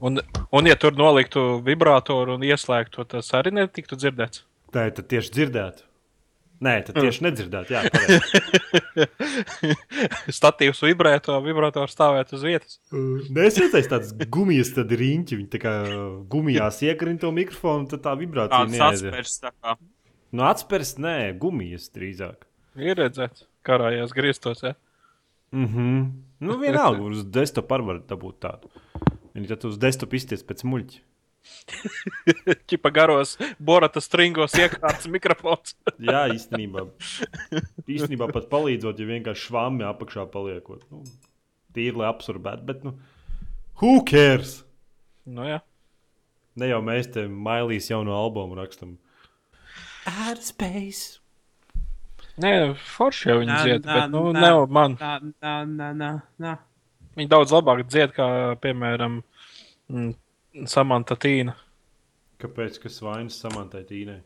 Un, un, ja tur noliktu vibratoru un ieslēgtu, tas arī netiktu dzirdēts. Tā ir tieši dzirdēta. Nē, tad tieši nedzirdēt. Jā. Statīvs vibrēto, vibrators stāvēt uz vietas. Nesēties tādas gumijas, tad ir riņķi. Viņi tā kā gumijās iekrīt to mikrofonu, tad tā vibrācija tā kā. Nu, atspērs, nē, gumijas drīzāk. Ir redzēts, karājās grieztos. Ja? Mhm. Nu, vienalga, uz desktop arī var dabūt tādu. Viņi tad uz desktop izties pēc muļķa. Čipa garos, borata stringos iekārtas mikrofons. Jā, īstenībā. īstenībā pat palīdzot, ja vienkārši švāmi apakšā paliekot. Nu, tīri, lai absorbētu, bet, nu, who cares? nu, jā. Ne jau mēs te mailīs jauno albumu rakstam. Outer space. Nē, forši jau viņi dzied, bet nu, ne man. Nā, nā, nā, nā. Viņi daudz labāk dzied, kā, piemēram, mm, Samanta Tīna. Kāpēc? Kas vainas samantai tīnai?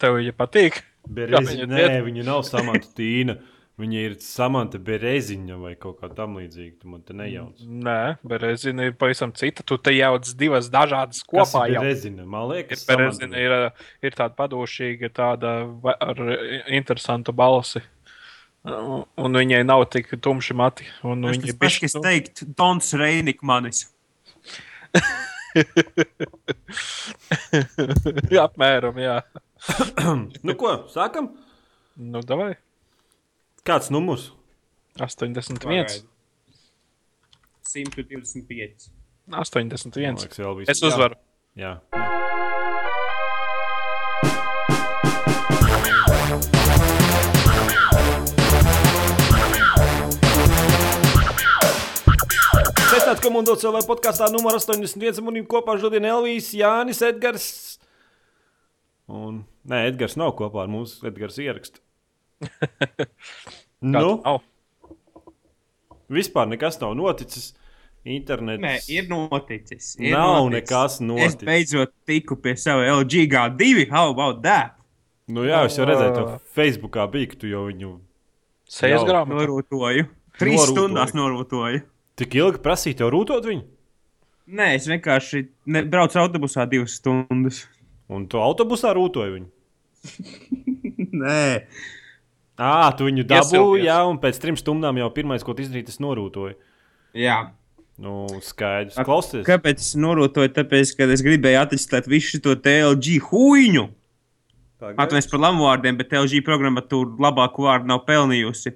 Tev viņa patīk? Berezi... viņa Nē, dzied? viņa nav samanta tīna. Viņa ir samanta bereziņa vai kaut kā tam līdzīga. Tu man te nejauc. Nē, Berezina ir pavisam cita. Tu te jauc divas dažādas kopā. ir jau. berezina? Man liekas, Samanta- ir, ir tāda padošīga, tāda ar interesantu balsi. Un viņai nav tik tumši mati. Viņa tas pats, kas teikt, Dons Reinik manis. Apmēram, jā. Nu, ko, sākam? Nu, davai. Kāds numurs? 81. Pagaidi. 125. 81. Man liekas. Es uzvaru. Jā. Sveicināti komandos vēl podkāstā numur 81. Manim kopā šodien Elvijas, Jānis, Edgars. Un, nē, Edgars nav kopā ar mums. Edgars ieraksta. Nu? Nav. vispār nekas nav noticis. Internets. Nē, ir noticis. Ir Nav noticis. nekas Es noticis. beidzot tiku pie sava LG G2. How about that? Nu, jā, es jau redzēju, to Facebookā bija, ka tu jau viņu Sejas grāmatā. Norūtoju. Trīs Norūtoji. stundās norūtoju. Tik ilgi prasīja tev rūtot viņu. Nē, es vienkārši ne, braucu autobusā divas stundas. Un tu autobusā rūtoji viņu. Nē, Ā, tu viņu dabūji, jā, un pēc trim stundām jau pirmais, ko izdarīji, tas norūtoji. jā. Nu, skaidrs. Klausies, Kāpēc es norūtoju? Tāpēc, ka es gribēju attīstīt visu šo TLG huīņu. Atvainojos par lamu vārdiem, bet LG programmatūra labāku vārdu nav pelnījusi.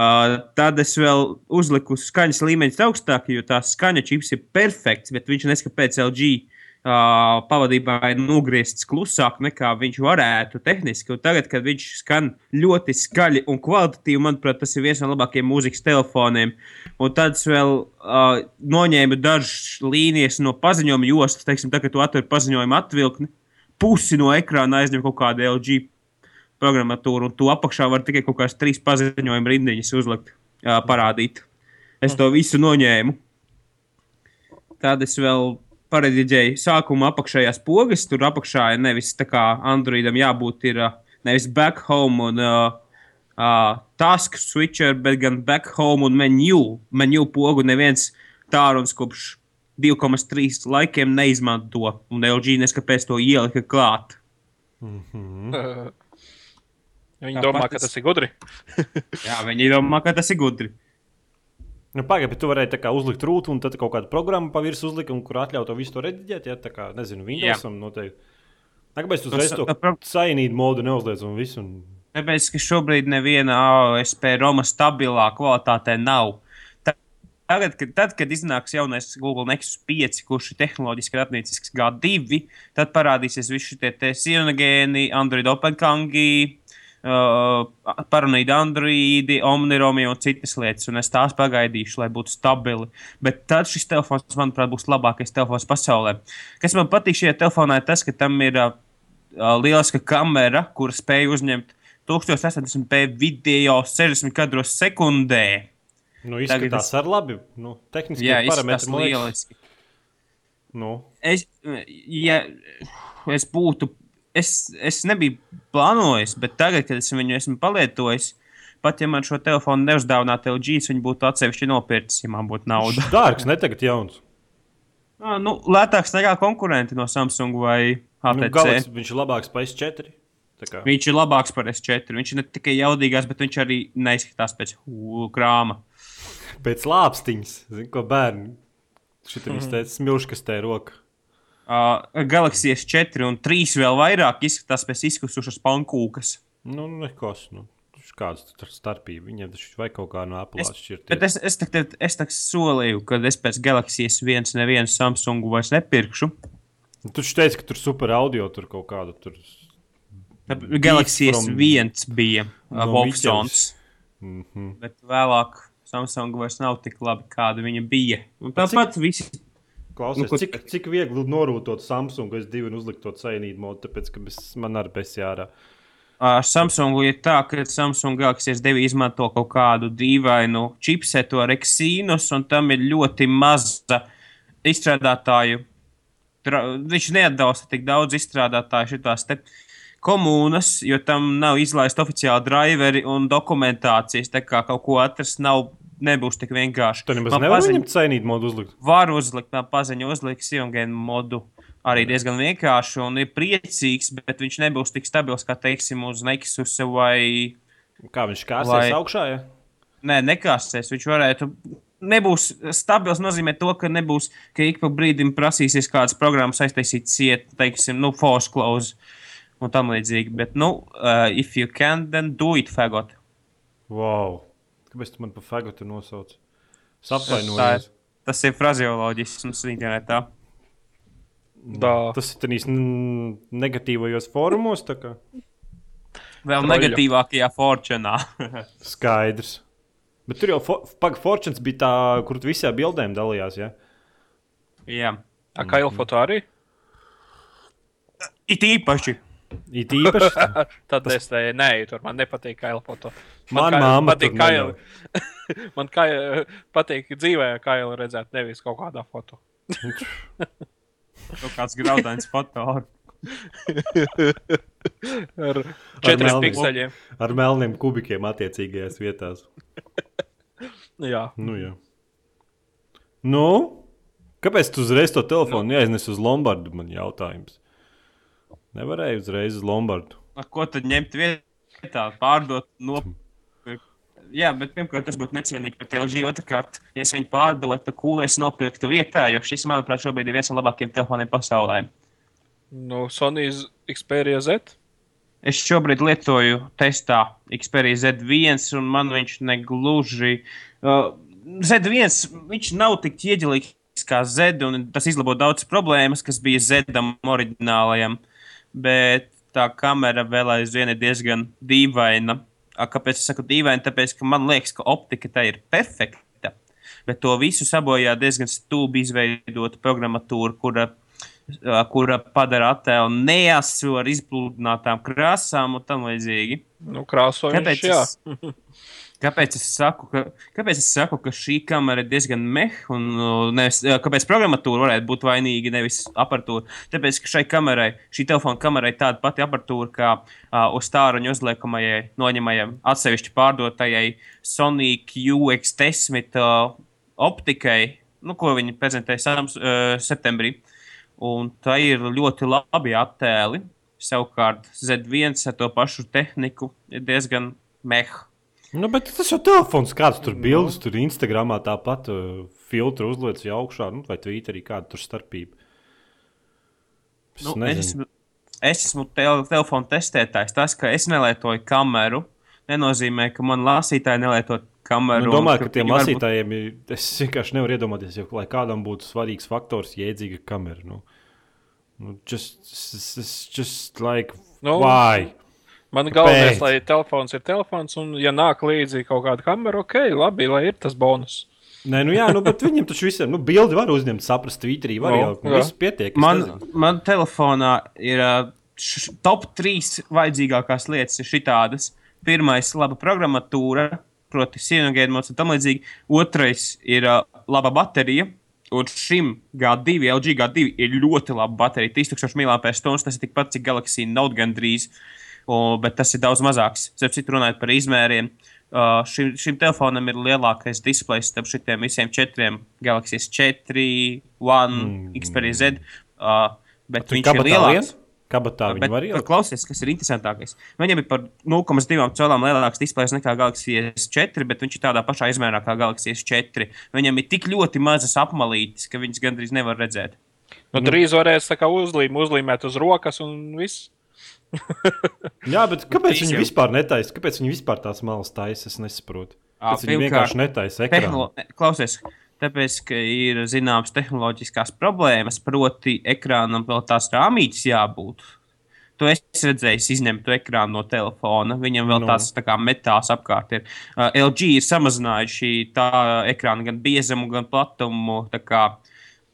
Uh, tad es vēl uzliku skaņas līmeņus augstāk, jo tās skaņa čips ir perfekts, bet viņš neska pēc LG uh, pavadībā ir nogriezts klusāk nekā viņš varētu tehniski. Un tagad, kad viņš skan ļoti skaļi un kvalitatīvi, manuprāt, tas ir viens no labākajiem mūzikas telefoniem. Un tad es vēl uh, noņēmu dažas līnijas no paziņojuma jostas, teiksim, tā, kad tu atver paziņojumu atvilkni pusi no ekrāna aizņem kaut kāda LG programmatūra, un tu apakšā var tikai kaut kādas trīs paziņojuma rindiņas uzlikt, jā, parādīt. Es to visu noņēmu. Tad es vēl paredzēju sākuma apakšējās pogas. Tur apakšā ir nevis tā kā Androidam jābūt, ir ā, nevis back home un uh, uh, task switcher, bet gan back home un menu. Menu pogu neviens tāruns kopš 2,3 laikiem neizmanto. Un LG neskapēc to ielika klāt. Mhm. Viņi Tāpat domā, ka tas ir gudri. Jā, viņi domā, ka tas ir gudri. Nu, Pagaidi, bet tu varēji uzlikt rūtu, un tad kaut kādu programmu pa virsmu uzlikt, un kur atļaut to visu to rediģēt. Ja tā kā, nezinu, Windowsam noteikti. Kāpēc tu uzreiz to sainīdu modu neuzliec un visu? Un... Tāpēc, ka šobrīd neviena ASP Roma stabilā kvalitātē nav. Ta- Tagad, kad, tad, kad iznāks jaunais Google Nexus 5, kurš ir tehnoloģiski ratniecisks G2, tad parādīsies visi šie te Sierra-gēni, Android OpenKangi, uh, Paranoid Android, Omniromi un citas lietas. Un es tās pagaidīšu, lai būtu stabili. Bet tad šis telefons, manuprāt, būs labākais telefons pasaulē. Kas man patīk šajā telefonā, ir tas, ka tam ir uh, uh, lieliska kamera, kur spēj uzņemt 1080p video 60 kadros sekundē. Nu, Tagad izskatās es- ar labi. Nu, tehniski Jā, parametri lieliski. Nu, Es, ja es būtu, es, es nebiju plānojis, bet tagad, kad es viņu esmu palietojis, pat ja man šo telefonu neuzdāvinātu LG, es viņu būtu atsevišķi nopircis, ja man būtu nauda. dārgs, ne tagad jauns. Ah, nu, lētāks nekā konkurenti no Samsung vai HTC. Nu, Galaxy, viņš ir labāks par S4. Tā kā. Viņš ir labāks par S4. Viņš ir ne tikai jaudīgāks, bet viņš arī neizskatās pēc krāma. Pēc lāpstiņas, zinu, ko bērni. Mhm. mm. teica, smilškas te roka. Uh, Galaxy S4 un 3 vēl vairāk izskatās pēc izkusušas pankūkas. Nu, nekas. Nu. Kāds tur starpība? Viņiem taču vajag kaut kā no Apple Es- atšķirt. Bet es, es, tā, es tā solīju, ka es pēc Galaxy S1 nevienu Samsungu vairs nepirkšu. Tu taču teici, ka tur super audio tur kaut kādu tur. Galaxy from- S1 bija uh, no Wolfsons, Mm -hmm. bet vēlāk Samsung vairs nav tik labi, kāda viņa bija. Un Tāpat visi Klausies, Nu, ko- cik, cik viegli norotot Samsung S2 un uzlikt to cēnīt modu, tāpēc, ka bez, man arī bez jārā. Ar Samsungu ir tā, ka Samsung Galaxy S2 izmanto kaut kādu dīvainu čipsetu ar eksīnus, un tam ir ļoti maza izstrādātāju. Tra- Viņš neatbalsta tik daudz izstrādātāju šitās te komunas, jo tam nav izlaista oficiāla driveri un dokumentācijas. Tā kā kaut ko atrast nav, nebūs tik vienkārši. Tu nemaz Man nevari paziņ- viņam cēnīt modu uzlikt. var uzlikt, man paziņo, uzlikt Siongen modu. Arī diezgan vienkārši un ir priecīgs, bet viņš nebūs tik stabils kā, teiksim, uz Nexus vai. Kā viņš kāsies Lai- augšā? Ja? Nē, nekāsties. Viņš varētu. Nebūs stabils, nozīmē to, ka nebūs, ka ik pa brīdim prasīsies kādas programmas aiztaisīt ciet, teiksim, nu, force close un tam līdzīgi. Bet, nu, uh, if you can, then do it, fagot. Wow. Kāpēc tu man pa fagotu nosauc? Sapvainojies. Tas ir frazeoloģisks internetā. Da. Tas ir tenīs negatīvajos fórumos. kā? Vēl Troļļu. negatīvākajā forčunā. Skaidrs. Bet tur jau fo- Pag Fortunes bija tā, kur tu visām bildēm dalījās. Ja? Jā. A Kaila foto arī? It īpaši. It īpaši. Tad es te nē, tur man nepatīk Kaila foto. Man Kaila mamma patīk tur Kaila. man Kaila patīk dzīvē Kaila redzēt, nevis kaut kādā foto. Kaut kāds graudains foto. Ar četriem pikseļiem. Ar melniem kubikiem attiecīgajās vietās. Jā. Nu, jā. Nu, kāpēc tu uzreiz to telefonu nu. neaiznes uz Lombardu? Man jautājums. Nevarēju uzreiz uz Lombardu. Ar ko tad ņemt vietā, pārdot? No... Jā, bet pirmkārt, tas būtu necienīgi pret LG. Otrakārt, ja es viņu pārdotu, tad ko es nopirktu vietā, jo šis, manuprāt, šobrīd ir viens no labākajiem telefoniem pasaulē. Nu, Sony's Xperia Z. Es šobrīd lietoju testā Xperia Z1, un man viņš negluži. Uh, Z1 viņš nav tik ieģilīgs kā Z, un tas izlabo daudz problēmas, kas bija Zedam oriģinālajam. Bet tā kamera vēl aizvien ir diezgan dīvaina. A, Kāpēc es saku dīvaini? Tāpēc, ka man liekas, ka optika tā ir perfekta. Bet to visu sabojā diezgan stulbi izveidota programmatūra, kura kura padara attēlu neasu ar izpludinātām krāsām un tam līdzīgi. Nu, krāsojums. Kāpēc Jā. es, kāpēc, es saku, ka, kāpēc es saku, ka šī kamera ir diezgan meha un nevis, ā, kāpēc programmatūra varētu būt vainīga, nevis aparatūra? Tāpēc, ka šai kamerai, šī telefona kamerai tāda pati aparatūra kā uh, uz tāruņa uzliekamajai, noņemajai, atsevišķi pārdotajai Sony QX10 uh, optikai, nu, ko viņi prezentēja sams, uh, septembrī. Un tā ir ļoti labi attēli. Savukārt Z1 ar to pašu tehniku ir diezgan meha. Nu, bet tas jau telefons, kāds tur bildes, tur Instagramā tāpat uh, filtru uzliec jau augšā, nu, vai Twitterī kāda tur starpība. Es Nu, es nezinu. esmu, es esmu tel telefona testētājs. Tas, ka es nelietoju kameru, nenozīmē, ka man lasītāji nelieto kameru. Nu, un domāju, ka tiem varbūt- lasītājiem ir. Es vienkārši nevaru iedomāties, ja, lai kādam būtu svarīgs faktors, jēdzīga kamera. Nu, nu, just, just, just like, Nu, why? Man galvenais, Kāpēc? lai telefons ir telefons, un, ja nāk līdzi kaut kāda kamera, ok, labi, lai ir tas bonus. Nē, nu jā, nu, bet viņam taču visiem, nu, bildi var uzņemt, saprast, Twitterī var jau, nu, jā. viss pietiek. Man, nezinu. man telefonā ir uh, š- top 3 vajadzīgākās lietas, ir šitādas. Pirmais, laba programmatūra, proti, sienogēda mods un tam līdzīgi. Otrais ir uh, laba baterija. Un šim G2, LG G2 ir ļoti laba baterija. 3000 mAh, tas ir tikpat cik Galaxy Note gandrīz, o, bet tas ir daudz mazāks. Starp citu, runājot par izmēriem, Uh, šim, šim telefonam ir lielākais displejs starp šiem visiem četriem Galaxy 4, One, mm. Xperia Z. Uh, bet Tur viņš ir lielāks. vien? Kabatā Bet, viņi var bet ielikt. klausies, kas ir interesantākais. Viņam ir par 0,2 colām lielāks displejs nekā Galaxy S4, bet viņš ir tādā pašā izmērā kā Galaxy S4. Viņam ir tik ļoti mazas apmalītes, ka viņas gandrīz nevar redzēt. Nu, drīz varēs kā uzlīm, uzlīmēt uz rokas un viss. Jā, bet kāpēc Trīs viņi jau. vispār netaisa? Kāpēc viņi vispār tās malas taisa? Es nesaprotu. Kāpēc viņi vienkārši netaisa ekrānu? Tehnolo... Klausies, tāpēc, ka ir zināmas tehnoloģiskās problēmas, proti, ekrānam vēl tās rāmītes jābūt. Tu esi redzējis, izņemt to ekrānu no telefona. Viņam vēl Nu. tāds tā kā metāls apkārt ir. Uh, LG ir samazinājuši tā ekrāna gan biezumu, gan platumu. tā kā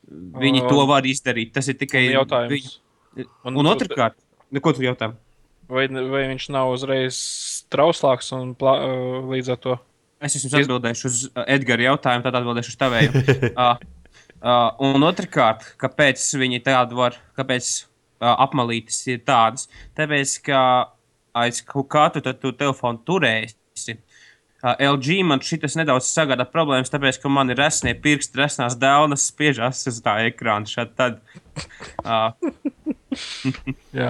Viņi O. to var izdarīt. Tas ir tikai Un jautājums. Viņi... Un, Un otrkārt, nu, ko tu jautā? Vai, vai viņš nav uzreiz trauslāks un plā, uh, līdz ar to? Es jums atbildēšu uz uh, Edgara jautājumu, tad atbildēšu uz tavēju. uh, uh, un otrkārt, kāpēc viņi tādu var, kāpēc uh, apmalītes ir tādas? Tāpēc, ka aiz kaut kā tu tad tu telefonu turēsi. Uh, LG man šis nedaudz sagādā problēmas, tāpēc, ka man ir resnie pirksti, resnās dēlnas, spiežās uz tā ekrāna. Šad tad. Uh,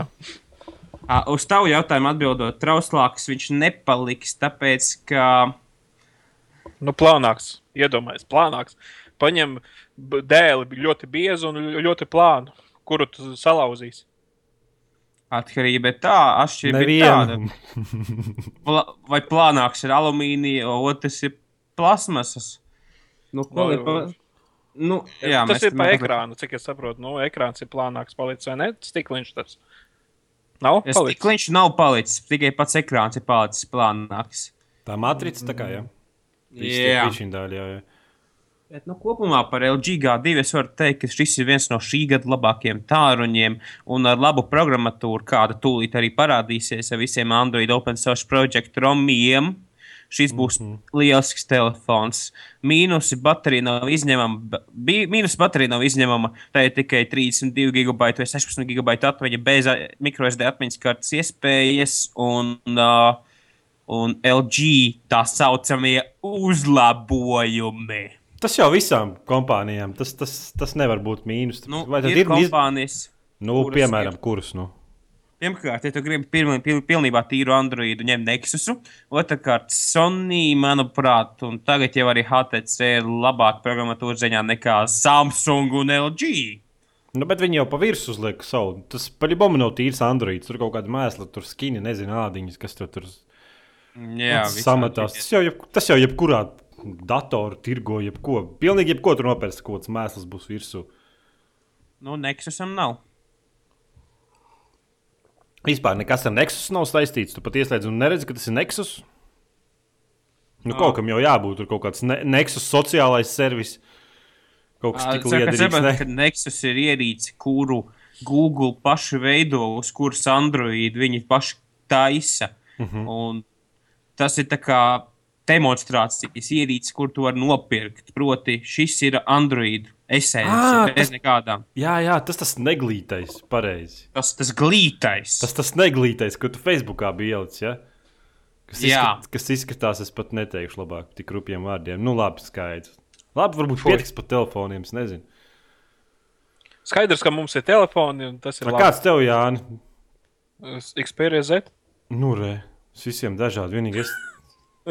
uz tavu jautājumu atbildot, trauslāks viņš nepaliks, tāpēc, ka. Nu, plānāks. Iedomājies, plānāks. Paņem dēli ļoti biezu un ļoti plānu, kuru tu salauzīsi. Atkarība ir tā, atšķirība ir tāda. Nevienu. Vai plānāks ir alumīnija, otrs ir plasmasas. Nu, ko pa... nu, jā, tas mēs ir pa ekrānu, cik es saprotu. Nu, ekrāns ir plānāks, palicis vai ne? Stikliņš tas. Nav Es palicis. Stikliņš nav palicis, tikai pats ekrāns ir palicis plānāks. Tā matrica tā kā, jā. Jā. Daļa, jā, jā. Bet, nu, kopumā par LG G2 es varu teikt, ka šis ir viens no šī gada labākajiem tāruņiem, un ar labu programmatūru, kāda tūlīt arī parādīsies ar visiem Android Open Source projektu romiem. Šis būs mm -hmm. lielisks telefons. Mīnusi baterija nav izņemama. Mīnus baterija nav izņemama. Tā ir tikai 32 gigabaita vai 16 gigabaita atmiņa bez microSD atmiņas kartes iespējas. Un, uh, un LG tā saucamie uzlabojumi. Tas jau visām kompānijām. Tas, tas, tas nevar būt mīnus. Nu, Vai tad ir ir, iz... kompānijas, nu, kuras piemēram, ir- kurus? Nu? Pirmkārt, ja tu gribi piln, pil, pilnībā tīru Androidu, ņem Nexusu. Otrakārt, Sony, manuprāt, un tagad jau arī HTC ir labāka programmatūra ziņā nekā Samsung un LG. Nu, bet viņi jau pa virsmu uzliek savu. Tas paļāvām nav tīrs Android. Tur kaut kāda mēsla, tur skini, nezinu, ādiņas, kas tur, tur Jā, sametās. Tas jau, jeb, tas jau jebkurā datorā tirgo, jebko. Pilnīgi jebko tur nopērts, kaut kāds mēsls būs virsū. Nu, Nexusam nav. Vispār nekas ar Nexus nav saistīts. Tu pat ieslēdz un neredzi, ka tas ir Nexus. Nu, Ā. kaut kam jau jābūt. Tur kaut kāds ne Nexus sociālais servis. Kaut kas tik liederīgs. ne? ka Nexus ir ierīce, kuru Google paši veido, uz kuras Android viņi paši taisa. Mhm. -huh. Un tas ir tā kā demonstrācijas ierīce, kur tu vari nopirkt. Proti, šis ir Android esence, Ā, bez nekādām. Jā, jā, tas tas neglītais, pareizi. Tas tas glītais. Tas tas neglītais, ko tu Facebookā biji ielicis. Ja? Kas, izskat, kas izskatās, es pat neteikšu labāk, tik rupjiem vārdiem. Nu, labi, skaidrs. Labi, varbūt Fui. pietiks par telefoniem, es nezinu. Skaidrs, ka mums ir telefoni, un tas ir Tā labi. kāds tev, Jāni? Xperia Z. Nu, re, visiem dažādi. Vienīgi es,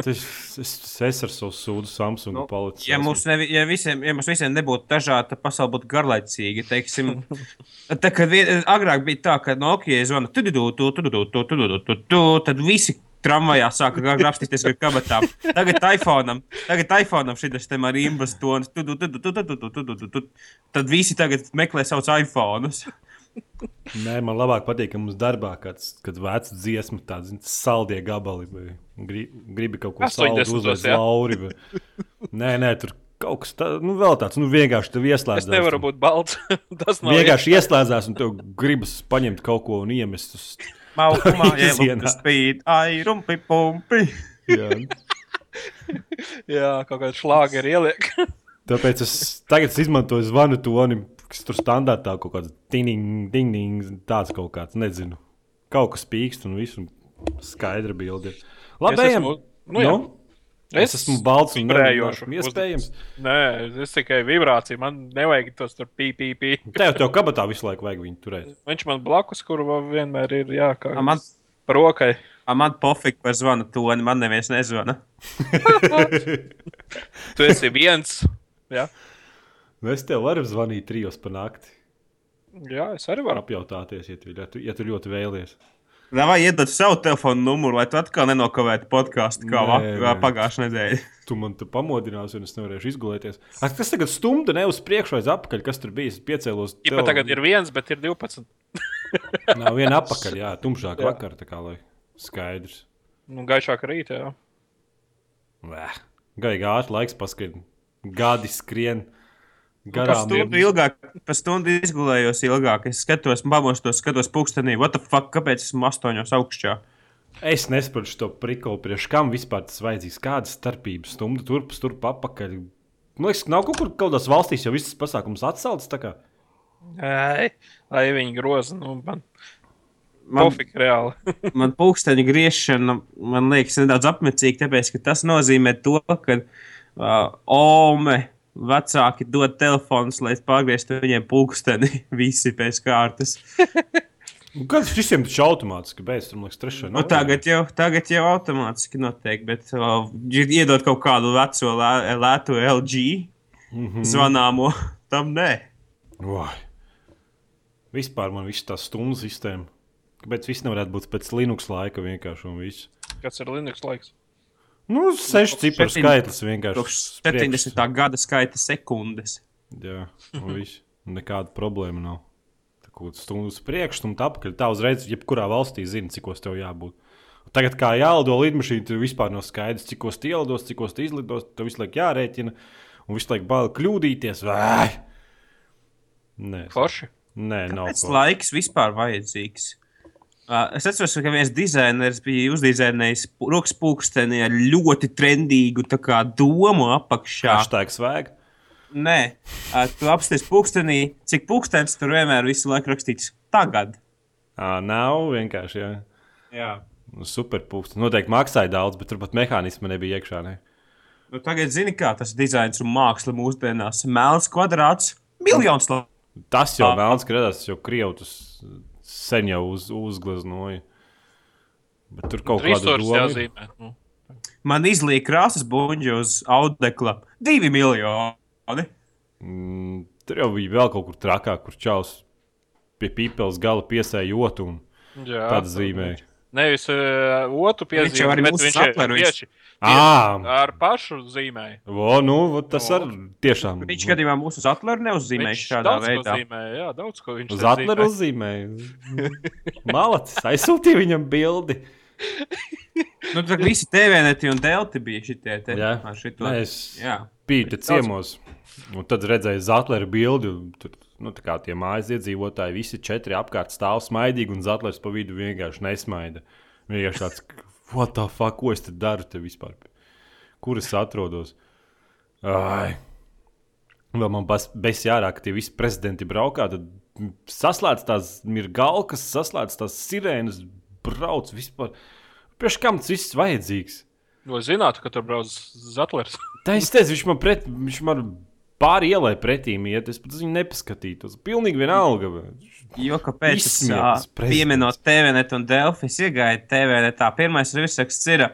es, es, es ar savu sūdu Samsung nu, palicis. Ja mums, nevi, ja, visiem, ja mums visiem nebūtu dažādi, tad pasaule būtu garlaicīga. Teiksim, tā, kad vien, agrāk bija tā, ka Nokia zvana, tu, tu, tu, tu, tu, tu, tu, tu, tu, tu, tad visi tramvajā sāka grafstīties ar kabatām. Tagad iPhone, tagad iPhone šis te ar imbas tonu, tu, tu, tu, tu, tu, tu, tu, tu, tu, tu, tu. tad visi tagad meklē savus iPhone. Nē, man labāk patīk, ka mums darbā kāds kad vecs dziesmu, tāds saldie gabali. vai Gri, gribi kaut ko 80. saldu uzlikt lauri. vai- Nē, nē, tur kaut kas tāds, nu, vēl tāds, nu, vienkārši tev ieslēdzas. Es nevaru būt balts. tas nav Vienkārši ieslēdzās, un tev gribas paņemt kaut ko un iemest uz. Maukumā, Izienā. ielūk, spīd, ai, rumpi, pumpi. Jā. Jā, kaut kāda šlāga ir ieliek. Tāpēc es tagad es izmantoju zvanu toni, kas tur standartā kaut kāds ding, ding, ding, tāds kaut kāds, nezinu. Kaut kas pīkst un viss un skaidra bilde. Labi, Es ejam. esmu- nu jā. Es, es esmu balts un vibrējošs. Iespējams. Nē, es tikai vibrāciju. Man nevajag tos tur pīpīpī. Tev tev kabatā visu laiku vajag viņu turēt. Viņš man blakus, kur vienmēr ir jākā. A, man, Par rokai. a, man pofīgi par zvanu toni, man neviens nezvana. Tu esi viens. Jā, Es tev varu zvanīt trijos pa nakti. Jā es arī varu. Apjautāties, ja tu, ja tu, ja tu ļoti vēlies. Vai iedod savu telefonu numuru, lai tu atkal nenokavētu podkāstu kā Nē, va- nē. kā pagājušā nedēļa? Tu man te pamodināsi, un es nevarēšu izgulēties. Ak, kas tagad stumda ne uz priekšu, vai atpakaļ? Kas tur bija? Es piecēlos. Ja pat tagad ir viens, bet ir 12. Nav viena apakaļ, jā, tumšāk Jā. vakar, tā kā lai skaidrs. Nu, gaišāk rīt, jā. Vēh. Gaigi ātri laiks paskrien. Gadi skrien. Par Garām stundu ilgāk, par stundu izgulējos ilgāk. Es skatos, pamostos, skatos pūkstenī. What the fuck, kāpēc esmu astoņos augšā? Es nesaprotu šo prikolu, priekš kam vispār tas vajadzīgs. Kādas starpības stundu turp, turp apakaļ. Man liekas, ka nav kaut kur kaut kādās valstīs jau viss pasākums atcelts. tā kā. Ei, lai viņi groza, nu, man Man, pofīgi reāli. man pūksteņa griešana, man liekas, nedaudz apmecīga, tāpēc, ka tas nozīmē to, ka uh, Ome vecāki dod telefonus, lai pārgrieztu viņiem pūksteni visi pēc kārtas. Nu, Kāds visiem taču automātiski beidz, tur man liekas, trešā. Nu, tagad, jau, tagad jau automātiski notiek, bet uh, iedot kaut kādu veco lē, lētu LG mm -hmm. zvanāmo, tam nē. Vai. Vispār man viss tā stundu sistēma. Kāpēc viss nevarētu būt pēc Linux laika vienkārši un viss? Kas ir Linux laiks? Nu, sešu ciparu skaitlis vienkārši. Kopš 70. gada skaita sekundes. Jā, un viss. Nekāda problēma nav. Tā kā stundu uz priekšu, stundu atpakaļ. Tā uzreiz, jebkurā valstī zina, cikos tev jābūt. Tagad, kā jālido lidmašīna, tur vispār nav skaidrs, cikos tie ielidos, cikos tie izlidos. Tev visu laiku jārēķina, un visu laiku bail kļūdīties. Vai! Nē, Forši. nē nav. Kāds ko. laiks vispār vajadzīgs? Es atceros, ka viens dizainers bija uzdizainējis pu- rokas pulksteni ar ļoti trendīgu kā, domu apakšā. Hashtag svēg. Nē, tu apsties pulkstenī, cik pulkstenis tur vienmēr visu laiku rakstīts tagad. Ā, nav vienkārši. Jā. Jā. Nu, Superpūks. Noteikti maksāja daudz, bet turpat mehānisma nebija iekšā. Ne? Nu, tagad zini, kā tas dizains un māksla mūsdienās. Melns kvadrāts, miljons. Tas jau ka radās jau krievtus sen jau uz, uzgleznoja. Bet tur kaut kāda Resursi doma ir. jāzīmē. Nu. Man izlīja krāsas buļģi uz audekla. Divi miljoni. Mm, tur jau bija vēl kaut kur trakāk, kur čaus pie pīpeles gala piesēja jotu un Jā, tādu zīmēja. Nevis uh, otru jau piezīmi, arī bet viņš ir sapler, viņš- tieši Ā, ar pašu zīmēju. vo, nu, tas O. arī tiešām. Viņš gadījumā mūsu uz atleru neuzzīmēja šādā veidā. zīmēja, jā, daudz ko viņš Uz atleru zīmēja. uzzīmēja. Malacis aizsūtīja viņam bildi. Nu, tad visi TVNeti un Delti bija šitie te. Jā, ar šito. Nē, es Jā. biju te ciemos. Un tad redzēju Zatleru bildi. un Tur, nu, tā kā tie mājas iedzīvotāji, visi četri apkārt stāv smaidīgi, un Zatlers pa vidu vienkārši nesmaida. Vienkārši tāds, what the fuck, ko es te daru te vispār? Kur es atrodos? Ai. Vēl man bez jārāk, ka tie visi prezidenti braukā, tad saslēdz tās mirgalkas, saslēdz tās sirēnas, brauc vispār. Priekš kam tas viss vajadzīgs? Vai zinātu, ka tur brauc Zatlers? Tā es teicu, viņš man, pret, viņš man pāri ielai pretī iet. Es pat viņu nepaskatītos. Pilnīgi vienalga. Jo kāpēc es pieminot TVNet un Delfi, es iegāju TVNetā. Pirmais virsraksts ir ā,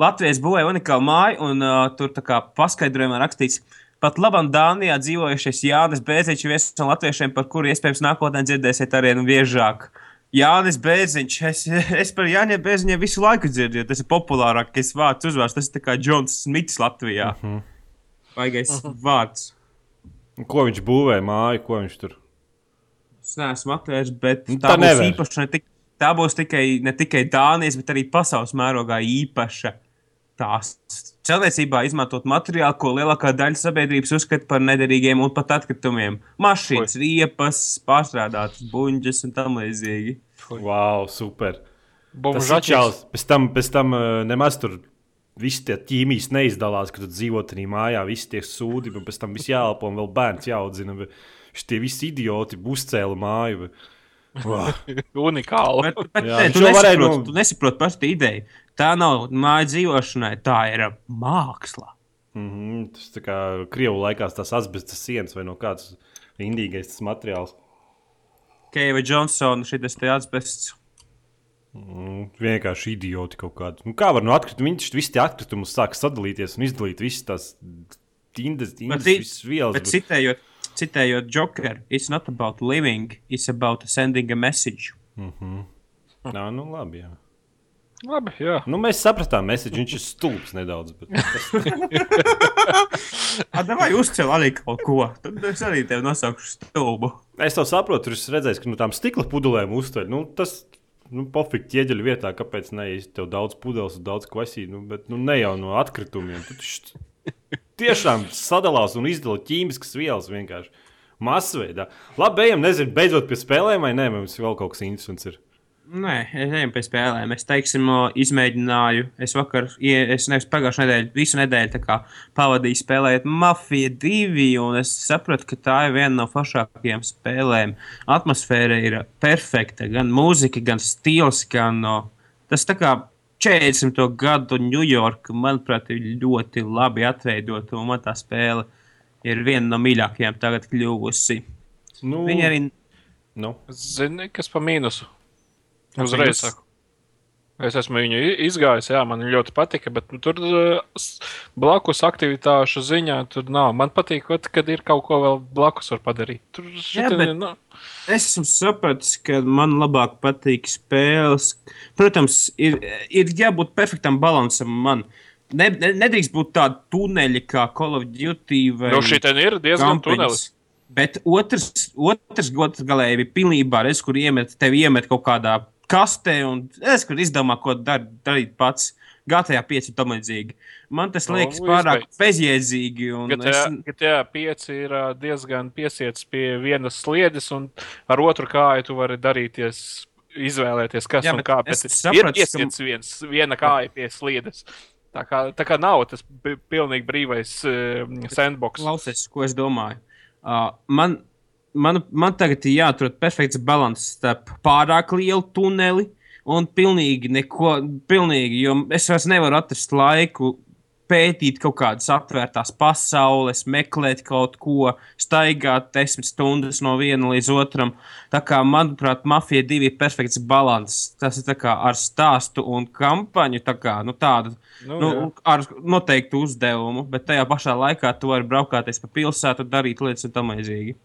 Latvijas būvēja unikālu māju, un uh, tur tā kā paskaidrojumā rakstīts. Pat labam Dānijā dzīvojušais Jānis Bēziņš viens no latviešiem, par kuru iespējams nākotnē dzirdēsiet arī nu biežāk. Jānis Bēziņš, es, es par Jāņiem Bēziņiem visu laiku dzirdēju, tas ir populārākais vārds uzvārds, tas ir tā kā Džons Smits Latvijā. Uh -huh. Vaigais uh -huh. vārds. Ko viņš būvēja māju, ko viņš tur? Es neesmu atvērts, bet Nu, tā, tā būs nevar. īpaša. Ne tik, tā būs tikai, ne tikai Dānijas, bet arī pasaules mērogā īpaša. Tās celtniecībā izmantot materiālu, ko lielākā daļa sabiedrības uzskata par nederīgiem un pat atkritumiem. Mašīnas, riepas, pārstrādātas buļģes un tam līdzīgi. Wow, super! Bumžačs. čels. Pēc tam, pēc tam uh, nemaz tur viss tie ķīmijas neizdalās, kad tu dzīvo tajā mājā, visi tie sūdi, un pēc tam viss jāelpo un vēl bērns jāaudzina. Šie visi idioti uzcēla māju. Wow. Unikāli. Bet, bet Jā, viņš tu, nesaproti, no- tu nesaproti pašu ideju. Tā nav māja dzīvošanai, tā ir māksla. Mm -hmm, tas tā kā krievu laikās tas asbestas sienas vai no kāds indīgais tas materiāls. Keiva Džonsona šis te asbests. Mm, vienkārši idioti kaut kādi. Nu, kā var no atkrituma? Viņš visi tie atkritumi sāk sadalīties un izdalīt visas tās tindas, tindas Bet visas vielas. Bet citējot, citējot Joker, it's not about living, it's about sending a message. Nā, nu labi. Jā. Labi, jā. Nu, mēs sapratām, message, viņš ir stulbs nedaudz. Bet vai uzcēl arī kaut ko? Tad es arī tevi nosaukšu stulbu. es to saprotu, tur es redzēju, ka no tām stikla pudelēm uztver. Nu, tas nu, pofīgi ķieģeļu vietā, kāpēc ne? Tev daudz pudeles, daudz kvasī, nu, bet nu, ne jau no atkritumiem. Tu taču tiešām sadalās un izdala ķīmiskas vielas vienkārši. Masveidā. Labi, ejam, nezinu, beidzot pie spēlēm, vai nē, mums vēl kaut kas interesants ir. Nē, es ejam pie spēlēm. Es teiksim, izmēģināju. Es vakar, es nevis pagājušā nedēļa, visu nedēļu pavadīju spēlējot Mafia 2, un es sapratu, ka tā ir viena no foršākajām spēlēm. Atmosfēra ir perfekta, gan mūzika, gan stils, gan o, tas tā kā 40. gadu Ņujorka, manuprāt, ir ļoti labi atveidota, un man tā spēle ir viena no mīļākajām tagad kļuvusi. Nu, Viņa arī Nu, Zini, kas pa mīnusu? Uzreiz saku. Es esmu viņu izgājis, jā, man ļoti patika, bet nu, tur s- blakus aktivitāšu ziņā tur nav. Man patīk, kad ir kaut ko vēl blakus var padarīt. Tur šitie, bet- nu, Es esmu sapratis, ka man labāk patīk spēles. Protams, ir, ir jābūt perfektam līdzsvaram. Man ne, ne, nedrīkst būt tāda tuneļa kā Call of Duty vai nu šī ir diezgan kampaņas. tunelis. Bet otrs, otrs gods galēji bija pilnībā redz, kur iemet, tevi iemet kaut kādā kastē un es kur izdomā, ko dar, darīt pats. GTA 5 ir tam līdzīgi. Man tas Nu, liekas nu, pārāk bezjēdzīgi. un GTA, es- GTA 5 ir diezgan piesiets pie vienas sliedes, un ar otru kāju tu vari darīties, izvēlēties, kas Jā, un kā. Bet sapratu, ir ka- piesiets viens, viena kāja pie sliedes. Tā kā, tā kā nav tas pilnīgi brīvais uh, sandbox. Klausies, ko es domāju. Uh, man, man, man tagad ir jāatrod perfekts līdzsvars starp pārāk lielu tuneli un pilnīgi neko. Pilnīgi, jo es vairs nevaru atrast laiku pētīt kaut kādas atvērtās pasaules, meklēt kaut ko, staigāt desmit stundas no viena līdz otram. Tā kā, manuprāt, Mafija 2 ir perfekts līdzsvars. Tas ir kā ar stāstu un kampaņu, tā kā nu, tādu Nu, nu, jā. ar noteiktu uzdevumu, bet tajā pašā laikā tu vari braukāties pa pilsētu, darīt lietas un tam līdzīgi.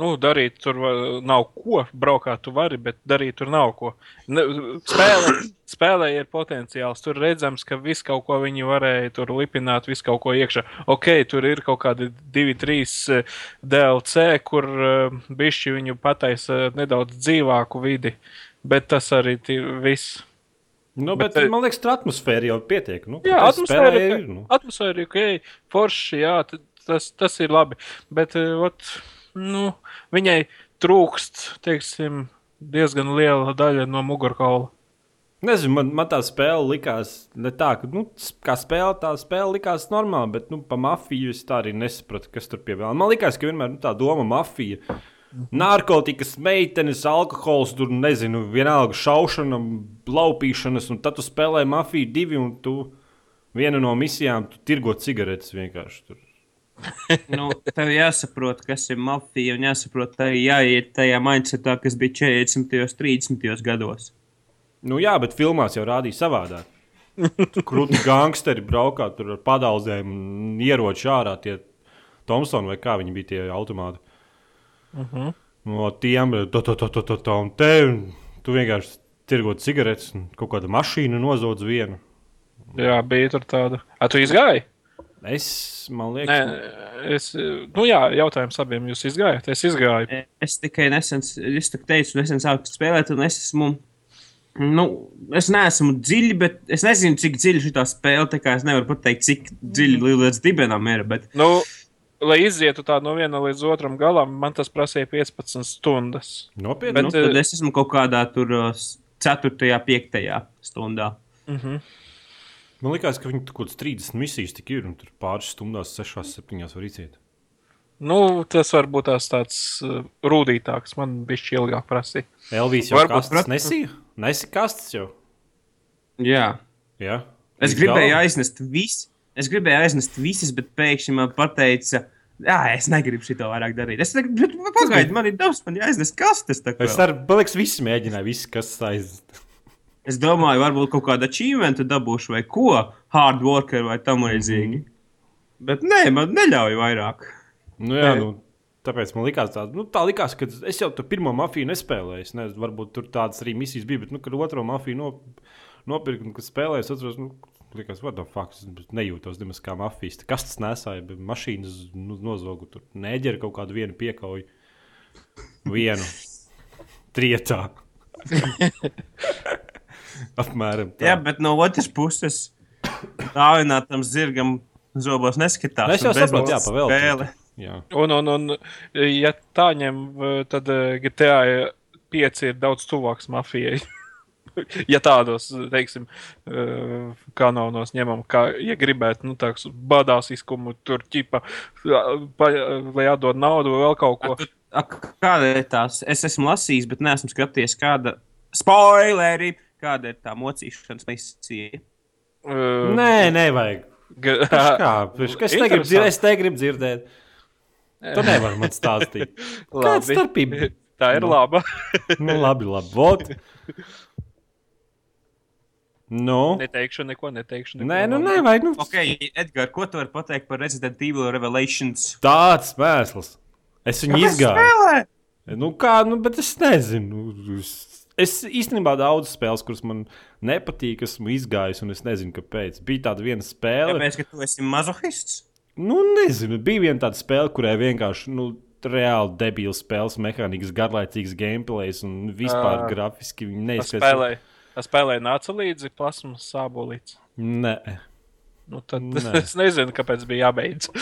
Nu, darīt tur nav ko. Braukāt tu vari, bet darīt tur nav ko. Ne, spēlē, spēlē ir potenciāls. Tur redzams, ka viss kaut ko viņi varēja tur lipināt, visu kaut ko iekšā. Ok, tur ir kaut kādi divi, trīs eh, DLC, kur uh, bišķi viņu pataisa nedaudz dzīvāku vidi. Bet tas arī viss. nu, Bet, bet, man liekas, tur atmosfēra jau pietiek. Nu, Jā, atmosfēra ir. ir. Nu. Atmosfēra ir ok, forši, jā, tas, tas ir labi. Bet eh, ot, nu, viņai trūkst, teiksim, diezgan liela daļa no mugurkaula. Nezinu, man, man tā spēle likās ne tā, ka, nu, kā spēle, tā spēle likās normāli, bet, nu, pa mafiju es tā arī nesapratu, kas tur pievēl. Man likās, ka vienmēr nu, tā doma mafija. Narkotikas, meitenes, alkohols, tur nezinu, vienalga šaušana, laupīšanas, un tad tu spēlē mafiju divi, un tu viena no misijām tu tirgo cigaretes vienkārši tur. Nu, tev jāsaprot, kas ir mafija, un jāsaprot, tā jāiet tajā mindsetā, kas bija 40. un 30. gados. Nu, jā, bet filmās jau rādīja savādāk. Krūti gangsteri braukā tur ar padaudzēm, un ieroči ārā tie Thompsoni vai kā viņi bija tie automāti. Uh -huh. No tiem tā, tā, tā, tā, tā, tā, un te un tu vienkārši tirgot cigaretes, un kaut kāda mašīna nozodz vienu. Jā, bija tur tāda. A, tu izgāji? Es, man Nē, liekas, es, nu jā, jautājums abiem jūs izgājāt. Es izgāju. Es tikai nesen, es tā teicu, nesen sāku spēlēt, un es esmu. Nu, es neesmu dziļi, bet es nezinu, cik dziļi šī spēle ir. Es nevaru pateikt, cik dziļi līdz dibenam ir. Bet Nu, lai izietu tā no viena līdz otram galam, man tas prasīja 15 stundas. nopietni. Bet, nu, tad es esmu kaut kādā tur uh, 4. 5. stundā. Man liekas, ka viņi tur kaut kādas 30 misijas tik ir, un tur pāris stundās, 6, 7 var iziet. Nu, tas varbūt tās tāds uh, rūtītāks. Man bija šķiet ilgāk prasīja. Elvijas jau Varbūt kastes nesīja? Nesi kastes jau. Jā, Ja? Es gribēju galam? aiznest visu. Es gribēju aiznest visas, bet pēkšņi man teica, Jā, es negribu šo vairāk darīt. Es negribu, pagaidiet, man ir dabas, man jāiznes kastes. Es arī, man liekas, visi mēģināja, visi, kas aiz. Es domāju, varbūt kaut kādu achievementu dabūšu vai ko, hard worker vai tam līdzīgi. Mhm. Bet nē, man neļauj vairāk. Nu, jā, Nē. nu, tāpēc man likās, tā, nu, tā likās, ka es jau tur pirmo mafiju nespēlēju. Es nezinu, varbūt tur tādas arī misijas bija, bet, nu, kad otro mafiju nop, nopirku un kad spēlēju, es atceros, nu, likās, what the fuck, es nejūtos nemaz kā mafijas. Kas tas nesāja, mašīnas nu, nozogu tur neģera kaut kādu vienu piekauju. Vienu. Trietā. Apmēram tā. Jā, bet no otras puses, dāvinātam zirgam zobos neskatās. Es jau saprotu, jā, pavēlēt. spēle. Jā. Un, un, un, ja tā ņem, tad eh, GTA 5 ir daudz tuvāks mafijai. ja tādos, teiksim, eh, kanālos ņemam, kā, ja gribētu, nu, tāds badās izkumu, tur ķipa, pa, lai atdod naudu vai vēl kaut ko. A, a, Kāda ir tās? Es esmu lasījis, bet neesmu skatījies, kāda spoileri, kāda ir tā mocīšanas misija. Eh, Nē, nevajag. priekš, es negribu Interesanti. dzirdēt, es negribu dzirdēt. Tu nevari man stāstīt. Kāda Labi. starpība? Tā ir Nu. laba. Nu, labi, labi. Vot. Nu, neteikšu neko, neteikšu neko. nē, nu, nevajag. Nu, Ok, Edgars, ko tu vari pateikt par Resident Evil Revelations? Tāds mēsls. Es viņu izgāju. Nu, kā, nu, bet es nezinu. Es, es īstenībā daudz spēles, kuras man nepatīk, esmu izgājis, un es nezinu, kāpēc. Bija tāda viena spēle. Tāpēc, ka tu esi mazohists? Nu, nezinu, bija viena tāda spēle, kurai vienkārši nu, reāli debila spēles mehānikas, garlaicīgs gameplays un vispār Ā. grafiski neizskatās. Tas spēlēja nāca līdzi plasmas sābolīts. Nē, Nu, tad Nē. es nezinu, kāpēc bija jābeidz.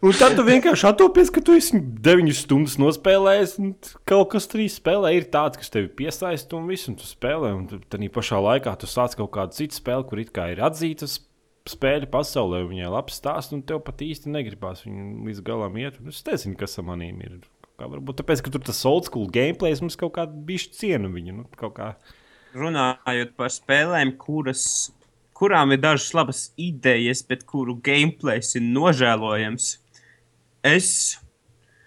un tad tu vienkārši atopies, ka tu esi 9 stundas nospēlējis, un kaut kas tur spēlē ir tāds, kas tevi piesaista un viss, un tu spēlē. Un tad pašā laikā tu sāc kaut kādu citu spēli, kur it kā ir atzītas spēļu pasaulē, un viņai labs stāsts, un tev pat īsti negribās viņu līdz galam iet. Un Es nezinu, kas ar maniem ir. Kā varbūt tāpēc, ka tur tas old school gameplay mums kaut kāda bišķi cienu viņu. Nu, kā. Runājot par spēlēm, kuras, kurām ir dažas labas idejas, bet kuru gameplays ir nožēlojams. Es,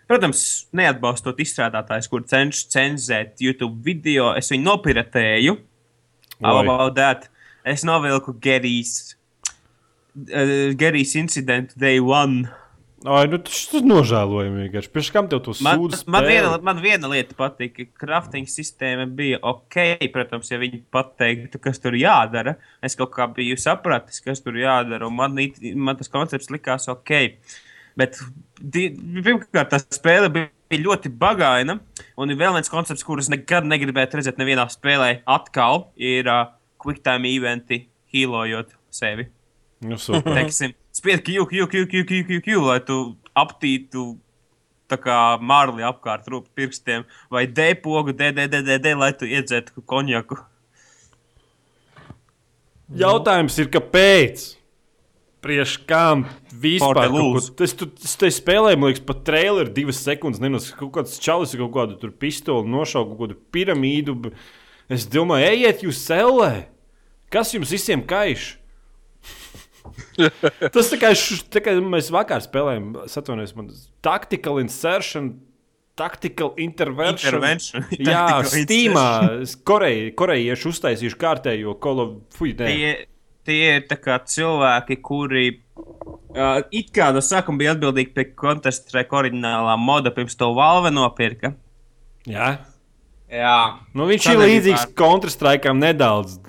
protams, neatbalstot izstrādātājus, kur cenšas cenzēt YouTube video, es viņu nopiratēju. Es novilku Gerijas, uh, Gerijas incidentu Day One. Ai, nu, tas ir nožēlojami vienkārši. Pēc kam tev to Man, sūdz? man, viena, man viena lieta patīk, ka crafting sistēma bija ok. Protams, ja viņi pateiktu, kas tur jādara, es kaut kā biju sapratis, kas tur jādara. un Man, man tas koncepts likās ok. Bet pirmkārt, tā spēle bija ļoti bagaina. Un ir vēl viens koncepts, kurus nekad negribētu redzēt nevienā spēlē, atkal ir uh, quick time eventi, healojot sevi Nu, teiksim, spied Q, Q, Q, Q, Q, Q, Q, lai tu aptītu tā kā mārli apkārt rūp pirkstiem, vai D pogu, D, D, D, D, D, lai tu iedzētu konjaku. Jautājums ir, kāpēc? Priekš kam vispār? Es tur spēlēju, man liekas, pat traileri divas sekundes. Nenos, kaut kāds čalis kaut kādu tur pistoli nošauja kaut kādu piramīdu. Es domāju, ejiet jūs sellē! Kas jums visiem kaiš? Tas tā kā, š, tā kā mēs vakar spēlējām, atvainojos, man tactical insertion, tactical intervention. Intervention. Jā, Steamā Koreja, korejieši uztaisījuši kārtējo kolo. Nē. Tie, tie ir cilvēki, kuri uh, it kā no sākuma bija atbildīgi pie Counter-Strike oriģinālā moda, pirms to Valve nopirka. Jā. Jā, Nu, viņš Tā ir līdzīgs Counter-Strike nedaudz,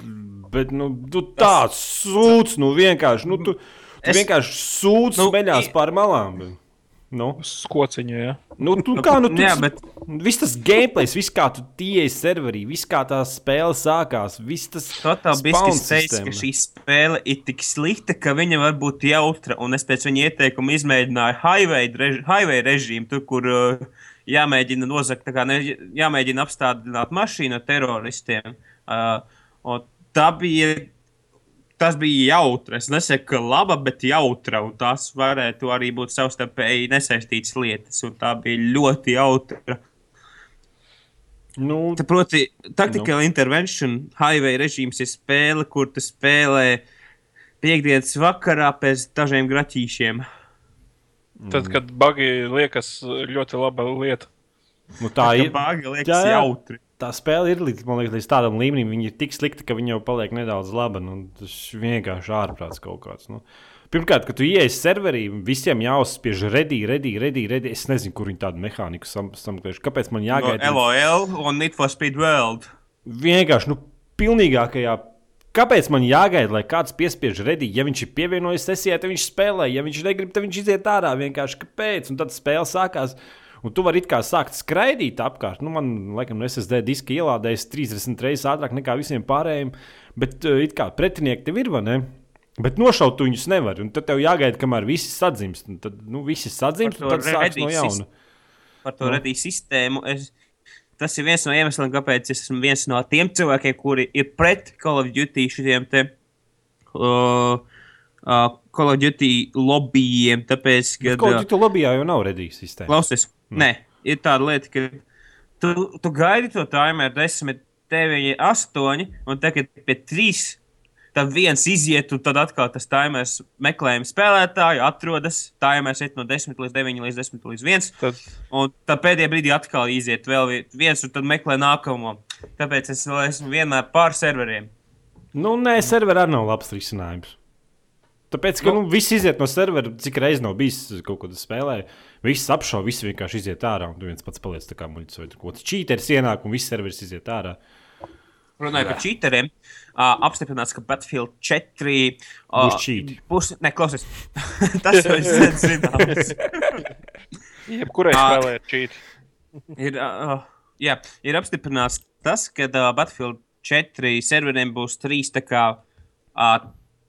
bet nu, tu tāds sūds, nu vienkārši, nu, tu, tu Es- vienkārši sūds Nu, nu, smeļās i- pār malām. bet, Nu, Skociņa, jā. nu, tu, kā, nu, tu, Jā, bet- Viss tas gameplays, viss kā tu tieši serverī, viss kā tā spēle sākās, viss tas Biscuits teica, sistēma. ka šī spēle ir tik slikta, ka viņa var būt jautra. Un es pēc viņa ieteikuma izmēģināju highway, reži, highway režīmu, tur, kur uh, jāmēģina nozagt, kā ne, jāmēģina apstādināt mašīnu teroristiem. Uh, un tā bija. Tas bija jautri. Es nesaku, ka laba, bet jautra. Un tās varētu arī būt savstarpēji nesaistītas lietas. Un tā bija ļoti jautra. Nu, Tā proti, tactical no. intervention highway režīms ir spēle, kur tu spēlē piekdienas vakarā pēc dažiem graķīšiem. Tad, kad bagi liekas ļoti laba lieta. nu, tā ir. Bāga liekas Jā, jā. jautri. Tā spēle ir līdz, liekas, līdz tādam līmenim, viņa ir tik slikta, ka viņa jau paliek nedaudz laba. Nu, tas vienkārši ārprāts kaut kāds. Nu. Pirmkārt, kad tu ienāc serverī, visiem jāuzspiež redī, redī, redī, redī. Es nezinu, kur viņi tādu mehāniku sam- sameklējuši. Kāpēc man No jāgaida? LOL un Need for Speed World. vienkārši nu, pilnīgākajā. Kāpēc man jāgaida, lai kāds piespiež redī? Ja viņš ir pievienojies sesijai, tad viņš spēlē. Ja viņš negrib, tad viņš iziet ārā. Vienkārši kāpēc? Un tad spēle sākās. Un tu vari it kā sākt skraidīt apkārt. Nu, man, laikam, no SSD diska ielādējas 30 reizes ātrāk nekā visiem pārējiem. Bet uh, it kā pretinieki tev ir, vai ne? Bet nošaut viņus nevar. Un tad tev jāgaida, kamēr visi sadzimst. Un tad nu, visi sadzimst, un tad sāks no jauna. Par to Nu. no. radīju sistēmu. Es, tas ir viens no iemesliem, kāpēc es esmu viens no tiem cilvēkiem, kuri ir pret Call of Duty šiem te. Uh, uh, Call of Duty lobbyiem, tāpēc, ka. Kaut kā tu lobbyā jau nav redījis sistēma. Klausies, nē, ir tāda lieta, ka tu, tu gaidi to timeru 10, 9, 8, un tagad pie 3. Tad viens iziet, un tad atkal tas timers meklējuma spēlētāju atrodas. Timers iet no 10 līdz 9, līdz 10 līdz 1. Tad Un tad pēdējā brīdī atkal iziet vēl vi- viens, un tad meklē nākamo. Tāpēc es esmu vienmēr pār serveriem. Nu, nē, serverā nav labs risinājums. Tāpēc, ka nu, viss iziet no servera, cik reizes nav bijis kaut kāda spēlē. Viss apšauba, viss vienkārši iziet ārā. Un tu viens pats paliec tā kā muļķis vai kaut kāds čīteris ienāk un viss serveris iziet ārā. Runājot par čīteriem, uh, apstiprināts, ka Battlefield 4 uh, Būs cheati. Būs, ne, klausies. Tas jau ir zināms. jebkurai spēlē ir čīt. ir, uh, jā, ir apstiprināts tas, ka uh, Battlefield 4 serveriem būs trīs tā kā, uh,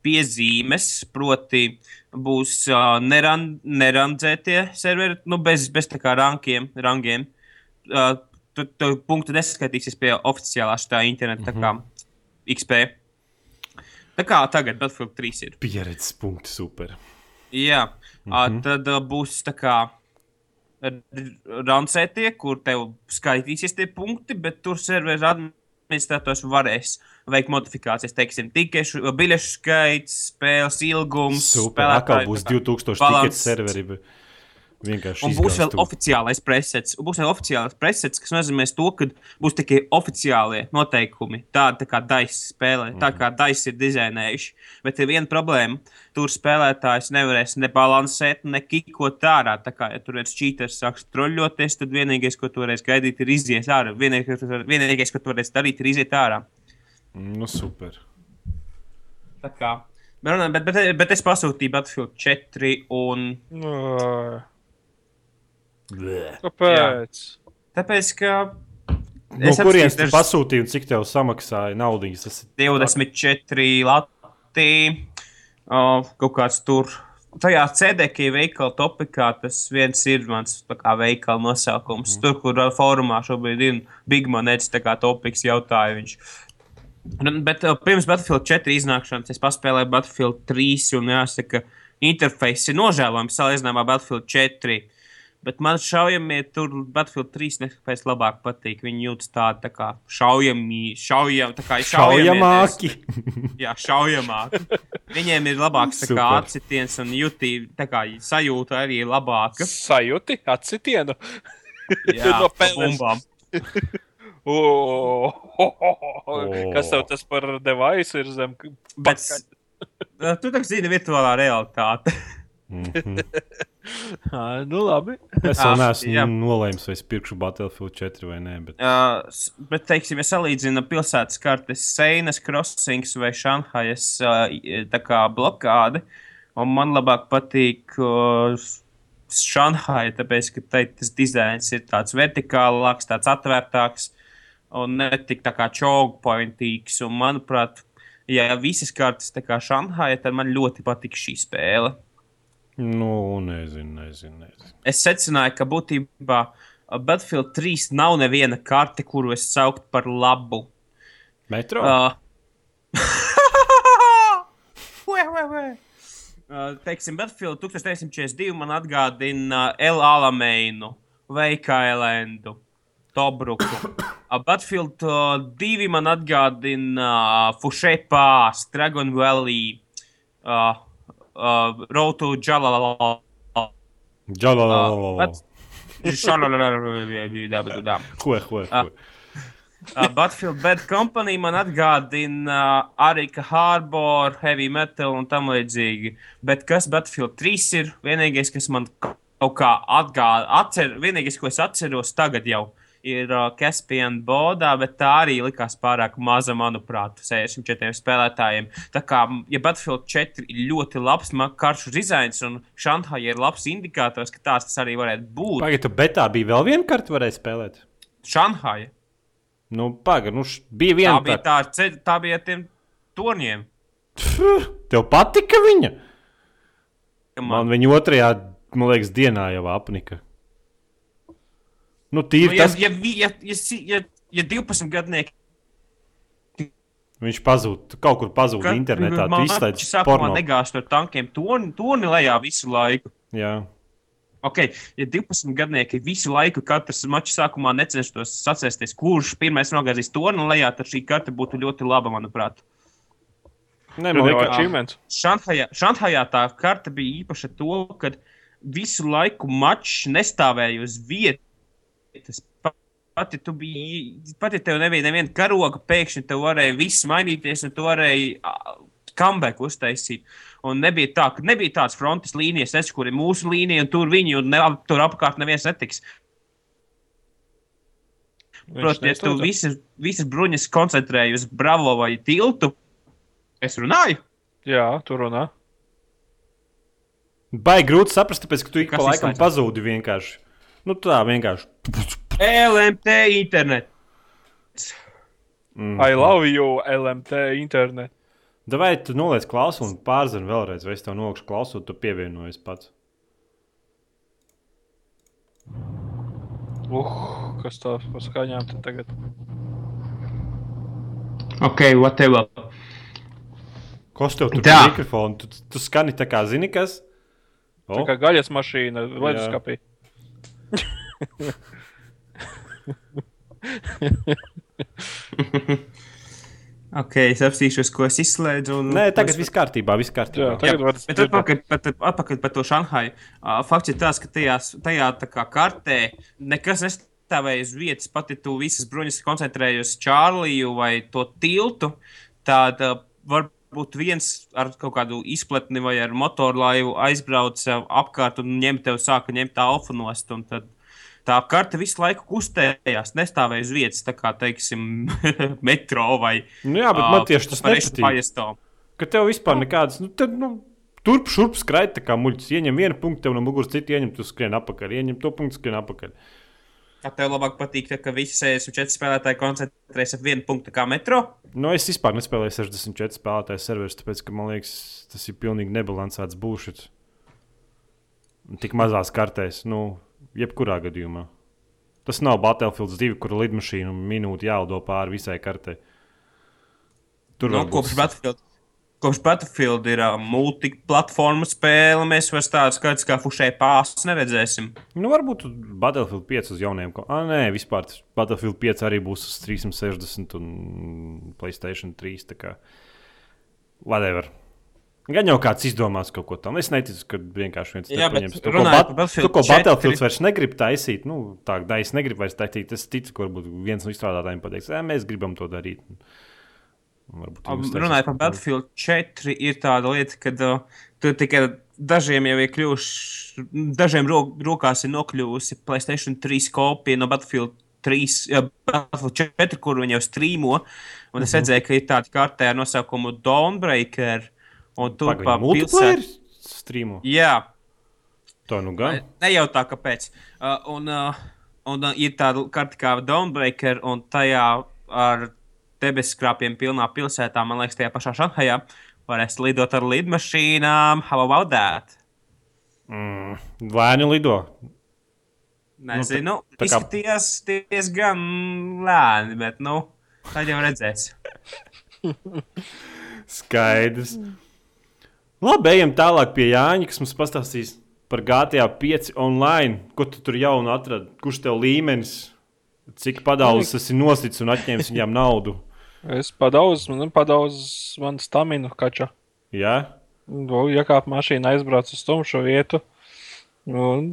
piezīmes, proti, būs uh, neran, nerandzētie serveri, nu, bez, bez tā kā rankiem, rangiem. Uh, tu, tu punktu neskaitīsies pie oficiālā šā interneta, tā kā XP. Tā kā tagad Battlefield 3 ir. Pieredzes punkti super. Jā, mm -hmm. tad uh, būs tā kā rancētie, kur tev skaitīsies tie punkti, bet tur serveris administrators varēs veikt modifikācijas. Teiksim, tikešu, biļešu skaits, spēles ilgums. Super. Atkal spēlētāju, būs tā kā 2000 balans. tikai serveri. bet Vienkārši Un būs vēl izgāstu. oficiālais presets. Un Būs vēl oficiālais presets, kas nozīmē to, ka būs tikai oficiālie noteikumi. Tāda tā kā daisa spēlē, Mhm. tā kā daisa ir dizainējuši. Bet ir viena problēma. Tur spēlētājs nevarēs ne balansēt, ne kikot ārā. Tā kā ja tur viens čīters sāks troļļoties, tad vienīgais, ko tu varēsi gaidīt, ir iziet ārā. Vienīgais, tu vienīgais, ko tu varēsi darīt, ir iziet ārā. Nu, super. Tā kā. Bet, bet, bet, bet es pasūtīju Battlefield 4 un. Nā, Kāpēc? Tāpēc, ka. No Es kurienes dažas- pasūtīji un cik tev samaksāja naudas? Tas ir 24 lati, uh, kaut kāds tur. Tajā CDK veikala topikā tas viens ir mans kā, veikala nosaukums. Mm. Tur, kur uh, fórumā šobrīd ir Big Monets, tā kā topiks jautāja viņš. Bet uh, pirms Battlefield 4 iznākšanas es paspēlēju Battlefield 3 un jāsaka, interfejs ir nožēlojams salīdzinājumā ar Battlefield 4. Bet man šaujamie tur Battlefield 3 nepēc labāk patīk. Viņi jūtas tādi tā kā šaujami, šaujami, tā kā šaujamāki. Jā, šaujamāk. Viņiem ir labāks tā kā atsitiens un jūtība, tā kā sajūta arī labāka. Sajūti, atsitienu. Jā, No pa peles. bumbām. O, Kas tev tas par device ir zem? Bet, tu tā zini, virtuālā realitāte. Ā, Nu, labi. Es vēl neesmu nolēmis, vai es pirkšu Battlefield 4 vai nē. Bet... Uh, bet, teiksim, ja salīdzina pilsētas kartes, Seinas crossings vai Šanhajas uh, i- tā kā blokāde, un man labāk patīk uh, Šanhaja, tāpēc, ka tai tas dizains ir tāds vertikālāks, tāds atvērtāks un ne tik tā kā chokepointīgs. Un, manuprāt, ja visas kartes tā kā Šanhaja, tad man ļoti patīk šī spēle. Nu, nezinu, nezinu. nezinu. es secināju, ka būtībā uh, Battlefield 3 nav neviena karte, kuru es sauktu par labu. Metro? Uh, Ue, ue, ue. Uh, teiksim, Battlefield 1942 man atgādina El Alameinu, Veika Elendu, Tobruku, Uh, Battlefield uh, 2 man atgādina uh, Fushepās, Dragon Valley, uh, uh, Road to Jalala. Džalalala. Šalalalala. Ko, ko, Ah. ko? Uh, Battlefield Bad Company man atgādina uh, Arika Harbor, Heavy Metal un tam līdzīgi. Bet kas Battlefield 3 ir? Vienīgais, kas man kaut kā atgādina, atcer, vienīgais, ko es atceros tagad jau. Ir uh, Caspian Bodā, bet tā arī likās pārāk maza, manuprāt, 64 spēlētājiem. Tā kā, ja Battlefield 4 ir ļoti labs karšu dizains un Šanhai ir labs indikators, ka tās tas arī varētu būt. Pagaidā, bet tā bija vēl viena karte, varēja spēlēt. Šanhai. Nu, pagaidi, nu, bija Tā viena bija karte. tā, ceļ- tā bija tiem torņiem. Tev patika viņa? ka Man viņa otrajā, man liekas, dienā jau apnika. Nu, tīri Nu, ja, tas, ja, ja, ja, ja, ja 12 gadnieki viņš pazūd, kaut kur pazūd internetā. Tu izslēdz porno. negāž no tankiem torni, torni lejā visu laiku. Jā. Okay, ja 12 gadnieki visu laiku katrs mačs sākumā necenstos sacensties, kurš pirmais nogāzīs torni lejā, tad šī karte būtu ļoti laba, manuprāt. Nē, man liekas, achievements. Šanhajā, Šanhajā tā karte bija īpaša to, ka visu laiku mačs nestāvēja uz vietas. Pa- Pat ja tu biji, pat ja tev nebija neviena karoga, pēkšņi tev varēja viss mainīties, un tu varēji kambeku uztaisīt. Un nebija tā, ka nebija tādas frontes līnijas, es, kur ir mūsu līnija, un tur viņi, un ne, tur apkārt neviens netiks. Protams, ja tu visas, visas bruņas koncentrēji uz bravo vai tiltu, es runāju. Jā, tur runā. baigi grūti saprast, tāpēc, ka tu ik pa laikam pazūdi vienkārši. Nu, tā vienkārši. LMT internet. Mm. I love you, LMT internet. Vai tu noliec klausu un pārzini vēlreiz, vai es tev nokšu klausu, tu pievienojies pats. Uh, kas tā par skaņām te tagad? Ok, whatever. Kas tev tur Tā. ir mikrofons? Tu, tu skani tā kā zini, kas? Tā O, kā gaļas mašīna, leduskapī. Ok, es apstīšos, ko es izslēdzu. Un... Nē, tagad viss kārtībā, viss Jā, kārtībā. tagad var Bet atpakaļ, pat, atpakaļ par to Šanhaju. Uh, fakts ir tas, ka tajās, tajā tā kā kartē nekas nestāvēja uz vietas. Pat ja tu visas bruņas koncentrēji uz Čārliju vai to tiltu, tad uh, varbūt viens ar kaut kādu izpletni vai ar motorlaivu aizbrauca apkārt un ņem tev sāka ņemt alfa nost. tad Tā karte visu laiku kustējās, nestāvēja uz vietas, tā kā, teiksim, metro vai Nu, jā, bet man tieši tas nepatīk. Ka tev vispār nekādas, nu, tad, nu, turp šurp skraida kā muļķis. Ieņem vienu punktu, tev no muguras citu ieņem, tu skrien apakaļ. Ieņem to punktu, skrien apakaļ. Kā tev labāk patīk, tā, ka visi 64 spēlētāji koncentrējas ap vienu punktu kā metro? Nu, es vispār nespēlēju 64 spēlētāju serverus, tāpēc, ka man liekas, tas ir pilnīgi nebalansēts būšs. Tik mazās kartēs, nu, jebkurā gadījumā. Tas nav Battlefield 2, kur lidmašīna minūte jālido pāri visai kartei. Tur Nu, varbūt- kopš Battlefield. Kopš Battlefield ir uh, multiplatforma spēle, mēs vairs tādu skaitu kā fušē pāri neredzēsim. Nu, varbūt Battlefield 5 uz jauniem. Ah, nē, vispār Battlefield 5 arī būs uz 360 un Playstation 3. Tā kā whatever. Gan jau kāds izdomās kaut ko tādu. Es neticu, ka vienkārši viens bet paņems to, ko, bat, to, ko 4. Battlefield vairs negrib taisīt. Nu, tā da es negribu vairs taisīt. Es ticu, ka varbūt viens no izstrādātājiem pateiks, mēs gribam to darīt. Uztaisīs Runājot par. Battlefield 4, ir tāda lieta, ka uh, tur tikai dažiem jau ir kļuvuši, dažiem ro rokās ir nokļuvusi Playstation 3 kopija no Battlefield 3, uh, Battlefield 4, kur viņi jau strīmo. Un Mhm. es redzēju, ka ir tāda kartē ar nosaukumu Dawnbreaker. Un tur pa pilsētu. streamu. Jā, To nu gan. Nejautā, kāpēc. Uh, un uh, un uh, ir tāda karte kā Dawnbreaker, un tajā ar debeskrāpiem pilnā pilsētā, man liekas, tajā pašā Šanhajā, varēs lidot ar lidmašīnām. How about that? Mm, Lēni lido. Nezinu, nu, tā kā- izskatījās diezgan lēni, bet, nu, tad jau redzēs. Skaidrs. Labi, ejam tālāk pie Jāņa, kas mums pastāstīs par GTA 5 online. Ko tu tur jaunu atradi? Kurš tev līmenis Cik padaudzis esi nosicis un atņēmis viņam naudu? Es padauzu, man padauzu man staminu kača. Jā, Nu, Iekāp mašīna aizbrauc uz tumšu vietu. Un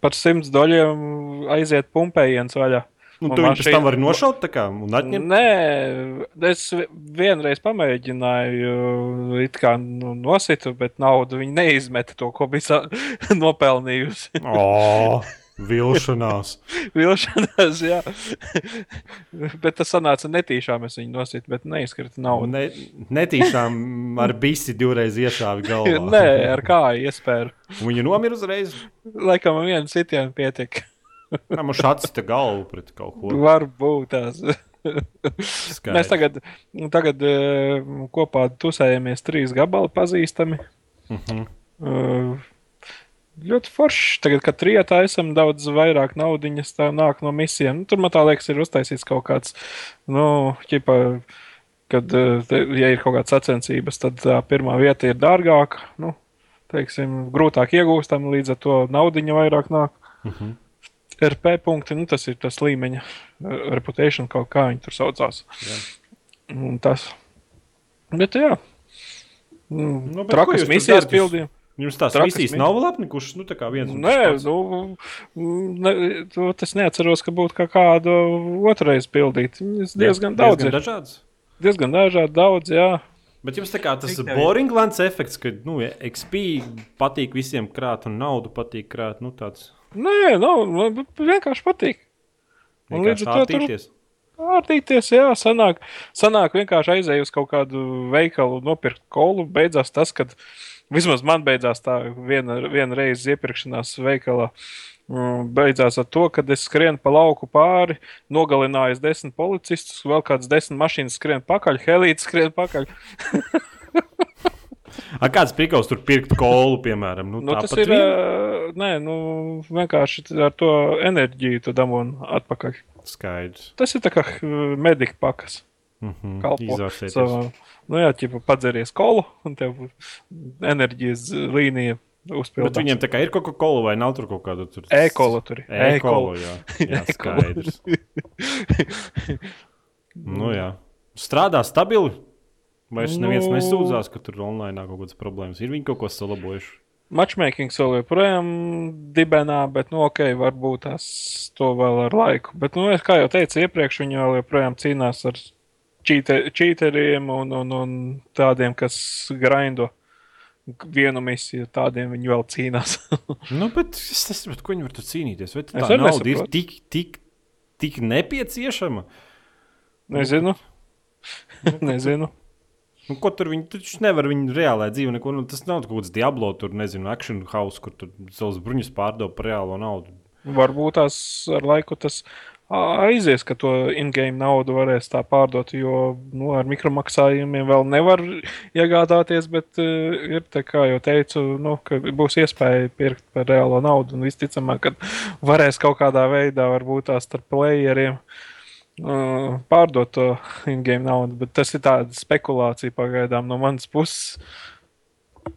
par 100 doļiem aiziet pumpējiens vaļā. Un tu viņu mašīna- tam vari nošaut tā kā un atņemt. Nē, es vi- vienreiz pamēģināju, it kā nu, nositu, bet naudu viņi neizmeta to, ko bija nopelnījusi. O, vilšanās. Vilšanās, jā. bet tas sanāca netīšām, es viņu nositu, bet neizkrita naudu. Ne, netīšām ar bisi divreiz iešāvi galvā. Nē, ar kāju iespēju. Viņa nomira uzreiz. Laikam viena sitiena pietika. Nē, man šāds te galvu pret kaut ko. Varbūt tās. Mēs tagad, tagad eh, kopā tusējamies trīs gabali pazīstami. Mhm. Uh, ļoti forši. Tagad, kad trijotā esam daudz vairāk naudiņas, tā nāk no misijām. Nu, tur man tā liekas, ir uztaisīts kaut kāds, nu, ķipa, kad, eh, ja ir kaut kādas sacensības, tad tā pirmā vieta ir dārgāka, nu, teiksim, grūtāk iegūstama, līdz ar to naudiņa vairāk nāk. Mhm. RP punkti, nu, tas ir tas līmeņa, eh, reputation, kaut kā viņi tur saucās. Jā. Un tas. Bet, jā. Nu, Nu, trakas misijas darat? Jums tās misijas mi- nav apnikušas, nu tā kā viens. un Nē, tas pats. nu, ne, to es neatceros, ka būtu kā kādu otrreiz pildīt. Viņas Jā, diezgan daudz diezgan ir. dažādas. Diezgan dažādi, daudz, jā. Bet jums tā kā tas boring lants efekts, ka nu, XP patīk visiem krāt un naudu patīk krāt. Nu, tāds Nē, nav, vienkārši patīk. Un līdz vienkārši ar to tur ārtīties, jā, sanāk, sanāk vienkārši aizēju uz kaut kādu veikalu, nopirkt kolu. Beidzās tas, kad vismaz man beidzās tā viena, viena reize iepirkšanās veikalā. Mm, Beidzās ar to, ka es skrienu pa lauku pāri, nogalināju desmit policistus, vēl kāds desmit mašīnas skrien pakaļ, helīts skrien pakaļ. A, kāds pikals tur pirkt kolu, piemēram? Nu, Nu, tas ir. vien? Nē, nu, vienkārši ar to enerģiju tu dabūni atpakaļ. Skaidrs. Tas ir kā ā, medika pakas. Mhm. kalpo Izvērtēties. savā. Nu, jā, ķipa padzeries kolu, un tev enerģijas līnija Bet uzpildās. viņiem tā kā ir Coca-Cola vai nav tur kaut kāda tur E-kola tur ir. E-kola, jā. jā, skaidrs. nu, jā. Strādā stabili. Vairs neviens Nu- nesūdzās, ka tur online kaut kādas problēmas. Ir viņi kaut ko salabojuši. Matchmaking vēl joprojām dibenā, bet, nu, ok, varbūt tas to vēl ar laiku. Bet, nu, es, kā jau teicu iepriekš, viņi vēl joprojām cīnās ar čīte- čīteriem un, un, un tādiem, kas grindo vienu misiju, tādiem viņi vēl cīnās. Nu, bet es nesaprotu, ko viņi var tur cīnīties. Vai tā nauda ir nesaprotu. tik, tik, tik nepieciešama? Nezinu. Nezinu. Nu, ko tur viņi taču nevar viņu reālajā dzīvē, neko. Nu, tas nav kaut kāds Diablo, tur nezinu, action house, kur tur savus bruņus pārdod par reālo naudu. Varbūt tās ar laiku tas aizies, ka to in-game naudu varēs tā pārdot, jo nu, ar mikromaksājumiem vēl nevar iegādāties, bet uh, ir tā kā jau teicu, nu, ka būs iespēja pirkt par reālo naudu un visticamāk, ka varēs kaut kādā veidā varbūt tās starp playeriem. Uh, pārdot to in-game naudu, bet tas ir tāds spekulācija pagaidām no manas puses.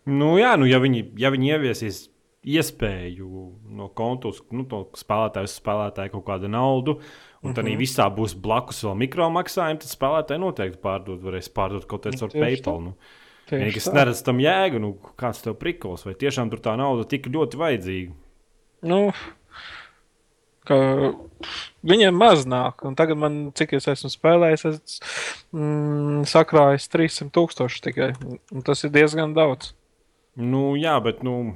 Nu, jā, nu, ja viņi, ja viņi ieviesīs iespēju no kontus, nu, to spēlētāju uz spēlētāju kaut kādu naudu, un Mhm. tad mm -hmm. visā būs blakus vēl mikromaksājumi, tad spēlētāji noteikti pārdot, varēs pārdot kaut kādu caur Tieši PayPal. Nu. Vienīgi es neredzu tam jēgu, nu, kāds tev prikols, vai tiešām tur tā nauda tik ļoti vajadzīga. Nu, ka viņiem maz nāk. Un tagad man, cik es esmu spēlējis, es mm, sakrājis 300 tūkstoši tikai. Un tas ir diezgan daudz. Nu, jā, bet, nu,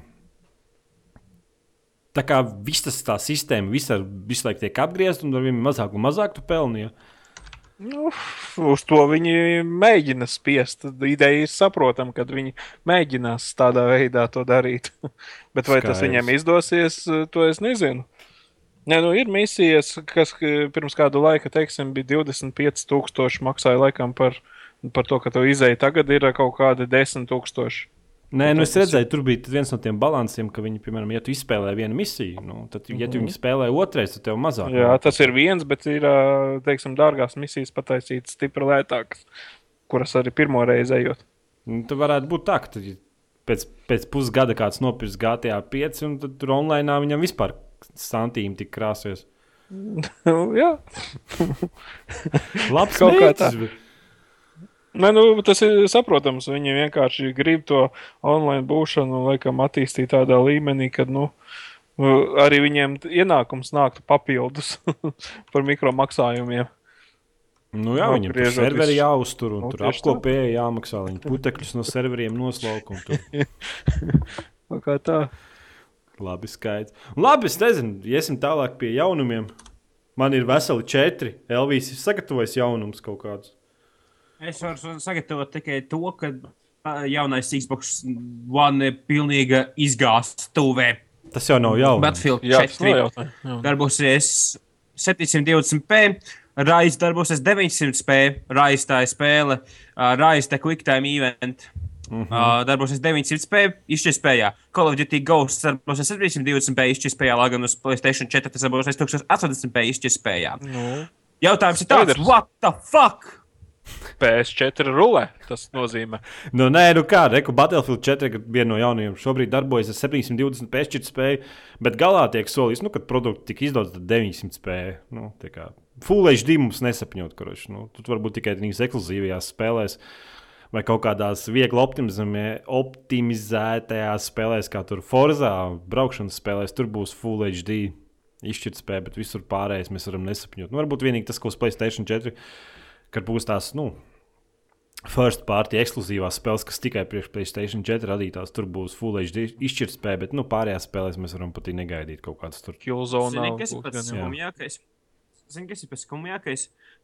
tā kā viss tas tā sistēma, visa, visu laiku tiek apgriezta, un ar vien mazāk un mazāk tu pelni. Nu, uz to viņi mēģina spiest. Ideja ir saprotama, ka viņi mēģinās tādā veidā to darīt. Bet vai tas Skaidrs. viņiem izdosies, to es nezinu. Nē, nu ir misijas, kas pirms kādu laika, teiksim, bija 25,000 maksāja laikam par, par to, ka tu izēji. Tagad ir kaut kādi 10,000. Nē, nu es redzēju, tur bija viens no tiem balansiem, ka viņi, piemēram, ja tu izspēlē vienu misiju, nu, tad, ja tu viņu spēlē otrais, tad tev mazāk. Jā, tas ir viens, bet ir, teiksim, dārgās misijas pataisītas stipri lētākas, kuras arī pirmo reizi ejot. Nu, Tad varētu būt tā, ka pēc, pēc pusgada kāds nopirks GTA 5, un tur online viņam vispār santīmi tik krāsies. Jā, Labs Kaut kā tā. Nē, nu, tas ir saprotams. Viņi vienkārši grib to online būšanu, laikam, attīstīt tādā līmenī, ka nu, arī viņiem ienākums nāktu papildus par mikromaksājumiem. Nu, jā, Nu, viņam griežot serveri jāuztur un Nu, tur tā. apkopēji jāmaksā. Viņi putekļus no serveriem noslauka. Kaut Kā tā. Labi, skaidrs. Labi, es nezinu, iesim tālāk pie jaunumiem. Man ir veseli četri. Elvijas ir sagatavojis jaunumus kaut kādus. Es varu sagatavot tikai to, ka jaunais Xbox One ir pilnīgi izgāzts tuvē. Tas jau nav jauni. Battlefield Jā, tas 4 nav jautājums. Jā. darbosies 720p, Rise darbosies 900p, Rise tā ir spēle, Rise tā QuickTime event. Mm -hmm. uh, darbosies 900p izšķirtspējā. Call of Duty Ghosts darbosies 720p izšķirtspējā, lai gan uz PlayStation 4 tas darbosies 1080p izšķirtspējā. Nu, Jautājums ir tāds, Skaidrs. what the fuck? PS4 rulē. Tas nozīmē, Nu, nē, nu kā, reku Battlefield 4, kad viena no jaunajiem šobrīd darbojas ar 720 pēšķirt spēju, bet galā tiek solīts, nu, kad produkts tika izdots, tad 900 spēja. Nu, Full HD mums nesapņot, kurš, nu, tur varbūt tikai tādās ekskluzīvajās spēlēs. Vai kaut kādās viegli optimizē- optimizētajās spēlēs, kā tur Forza, braukšanas spēlēs, tur būs Full HD izšķirtspēja, bet visur pārējais mēs varam nesapņot. Nu, varbūt vienīgi tas, ko uz Playstation 4, kad būs tās, nu, First party ekskluzīvās spēles, kas tikai priekš Playstation 4 radītās, tur būs Full HD izšķirtspēja, bet nu, pārējās spēlēs mēs varam pat negaidīt kaut kādas tur. Killzone. Zini, kas ir pats skumjākais? Zini, kas ir pats skumjākais?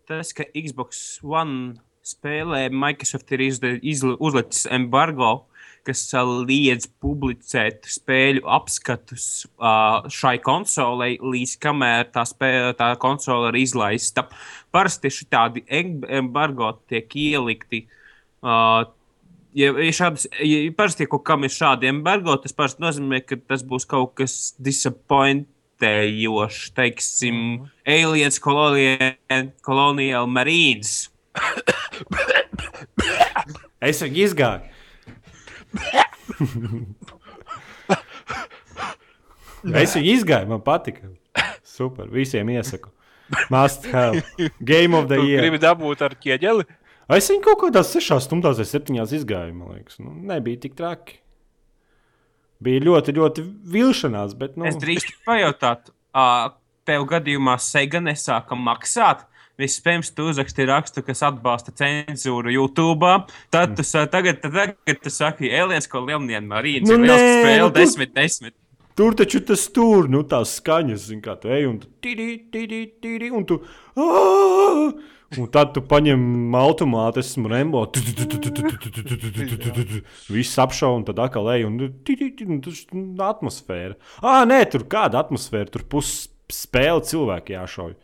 Tas, ka Xbox One spēlē Microsoft ir izde- izli- uzlicis embargo, kas ā, liedz publicēt spēļu apskatus uh, šai konsolei, līdz kamēr tā, spēle, tā konsole ir izlaista. Parasti šādi embargo tiek ielikti. Uh, ja, ja šādas, ja parasti, kaut kam ir šādi embargo, tas parasti nozīmē, ka tas būs kaut kas disappointējošs, teiksim, Aliens Colonial, Colonial Marines. Es viņu izgāju. es viņu izgāju, man patika. Super, visiem iesaku. Must have. Game of the Tu year. gribi dabūt ar ķieģeli? Es viņu kaut kādās sešās stundās vai septiņās izgāju, man liekas. Nu, nebija tik traki. Bija ļoti, ļoti vilšanās, bet. Nu, Es drīkstu pajautāt, uh, tev gadījumā Sega nesāka maksāt. Vispirms tu uzrakstīji rakstu, kas atbalsta cenzūru YouTube. Tad tu saki, tagad, tagad tu saki, Elīds, ko Lielnieks Marīns nu, ir liels spēle, nu, desmit, desmit. Tur taču tas tur, nu tās skaņas, zin, kā tu ej un tu tīri, tīri, tīri, un tu. Aah! Un tad tu paņem automātu, esmu Rembo. Viss apšauba, un tad atkal ej, un tas ir atmosfēra. Ah, nē, tur kāda atmosfēra, tur puses spēle cilvēki jāšauj.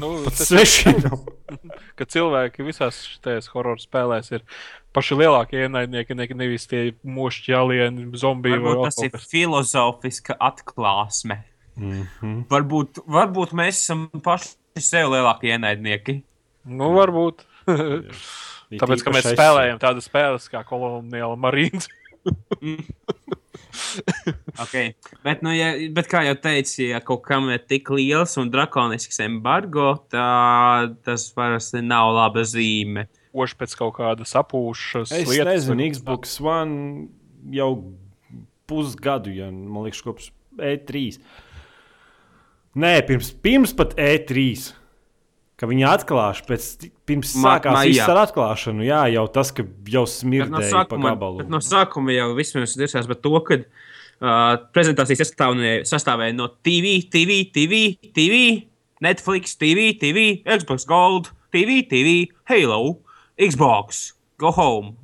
Nu, tas nav. ka cilvēki visās šajās horror spēlēs ir paši lielākie ienaidnieki, ne, nevis tie mošķi, alieni, zombiji vai Varbūt tas ir filozofiska atklāsme. Mm -hmm. Varbūt, varbūt mēs esam paši sev lielākie ienaidnieki. Nu, varbūt. Tāpēc, ka mēs spēlējam tādas spēles kā koloniāla marīna. Okay. Bet, nu, ja, bet, kā jau teicu, ja kaut kam ir tik liels un drakonisks embargo, tā tas parasti nav laba zīme. Oši pēc kaut kāda sapūšas Es lietas. nezinu, Xbox One jau pusgadu, ja man liekas, kopš E3. Nē, pirms, pirms pat E3. Ka viņi atklāš, pēc, pirms Ma- sākās maijā. viss ar atklāšanu. Jā, jau tas, ka jau Bet no, smirdēja pa gabalu. bet no sākuma jau vispirms dirsās par to, ka uh, prezentācijas sastāvēja no TV, TV, TV, TV, Netflix, TV, TV, Xbox Gold, TV, TV, Halo, Xbox, Go Home.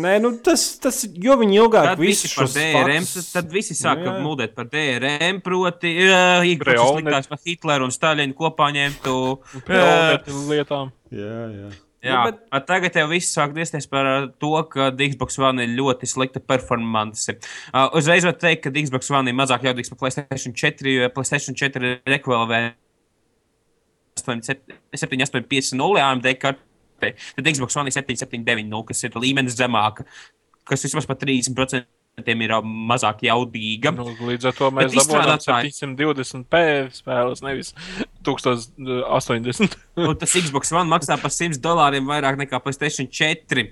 Nē, nu tas, tas jo viņi ilgāk Tad visi par DRM, faktus- tad visi sāka mūdēt par DRM, proti, uh, Reonet. liktās par Hitleru un Staļinu kopā ņemtu. Pilnīgi lietām. Jā, jā. Jā, Nu, bet... tagad jau viss sāk diezties par uh, to, ka Xbox One ir ļoti slikta performance. Uh, uzreiz var teikt, ka Xbox One ir mazāk jaudīgs par PlayStation 4, jo PlayStation 4 ir ekvivalents 7850 AMD kartē. Tad Xbox One ir 7790, kas ir līmenis zemāk, kas vismaz par 30% konkurentiem ir mazāk jaudīga. Nu, līdz ar to mēs dabūjām 720p spēles, nevis 1080. Un tas Xbox One maksā par 100 dolāriem vairāk nekā PlayStation 4.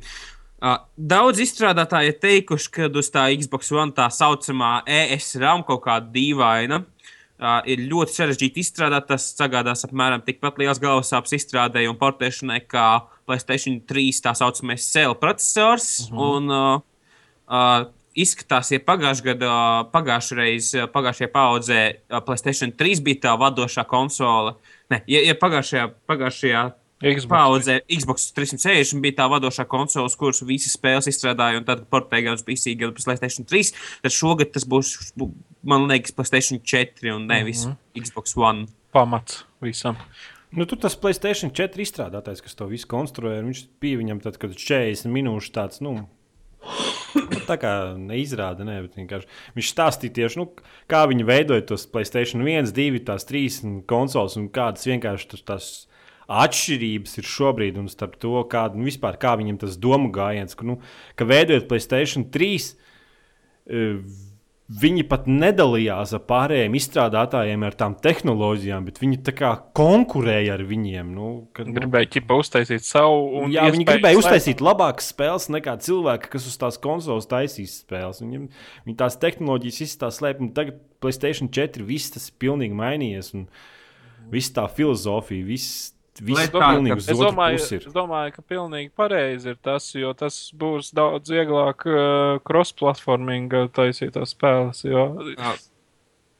Uh, daudz izstrādātāji ir teikuši, ka uz tā Xbox One tā saucamā ESRAM kaut kāda dīvaina. Uh, ir ļoti sarežģīti izstrādāt. Tas sagādās apmēram tikpat liels galvas sāpes izstrādēji un portēšanai kā PlayStation 3 tā saucamais CL processors. Uh mhm. -huh. un, uh, uh, izskatās, ja pagājušajā gadā, pagājušajā reizē, pagājušajā paudzē PlayStation 3 bija tā vadošā konsole. Ne, ja, ja pagājušajā, pagājušajā Xbox. paudzē Xbox 360 bija tā vadošā konsole, kuras visas spēles izstrādāja, un tad portugāļi uz PC gada PlayStation 3, tad šogad tas būs, man liekas, PlayStation 4 un nevis mm -hmm. Xbox One. Pamats visam. Nu, tur tas Placēta 4 izstrādātājs, kas to visu konstruēja, viņš bija viņam tad, kad 40 minūšu tāds, nu, Nu, tā kā neizrāda, ne, bet viņš stāstīja tieši, nu, kā viņi veidoja tos Playstation 1, 2, tās 3 konsoles un kādas vienkārši tās atšķirības ir šobrīd un starp to, kāda, nu, vispār, kā viņam tas domu gājiens, ka, nu, ka veidojot Playstation 3. Uh, viņi pat nedalījās ar pārējiem izstrādātājiem, ar tām tehnoloģijām, bet viņi tā kā konkurēja ar viņiem. Nu, kad, nu, gribēja ķipa uztaisīt savu. Jā, viņi gribēja uztaisīt labākas spēles nekā cilvēki, kas uz tās konsoles taisīs spēles. Viņam, viņi tās tehnoloģijas izstāsta slēp, un tagad Playstation 4 viss tas ir pilnīgi mainījies. Un viss tā filozofija, viss Viss domāju, ka, es, domāju, es domāju, ka pilnīgi pareizi ir tas, jo tas būs daudz vieglāk uh, cross-platforming taisīt tās spēles, jo jā.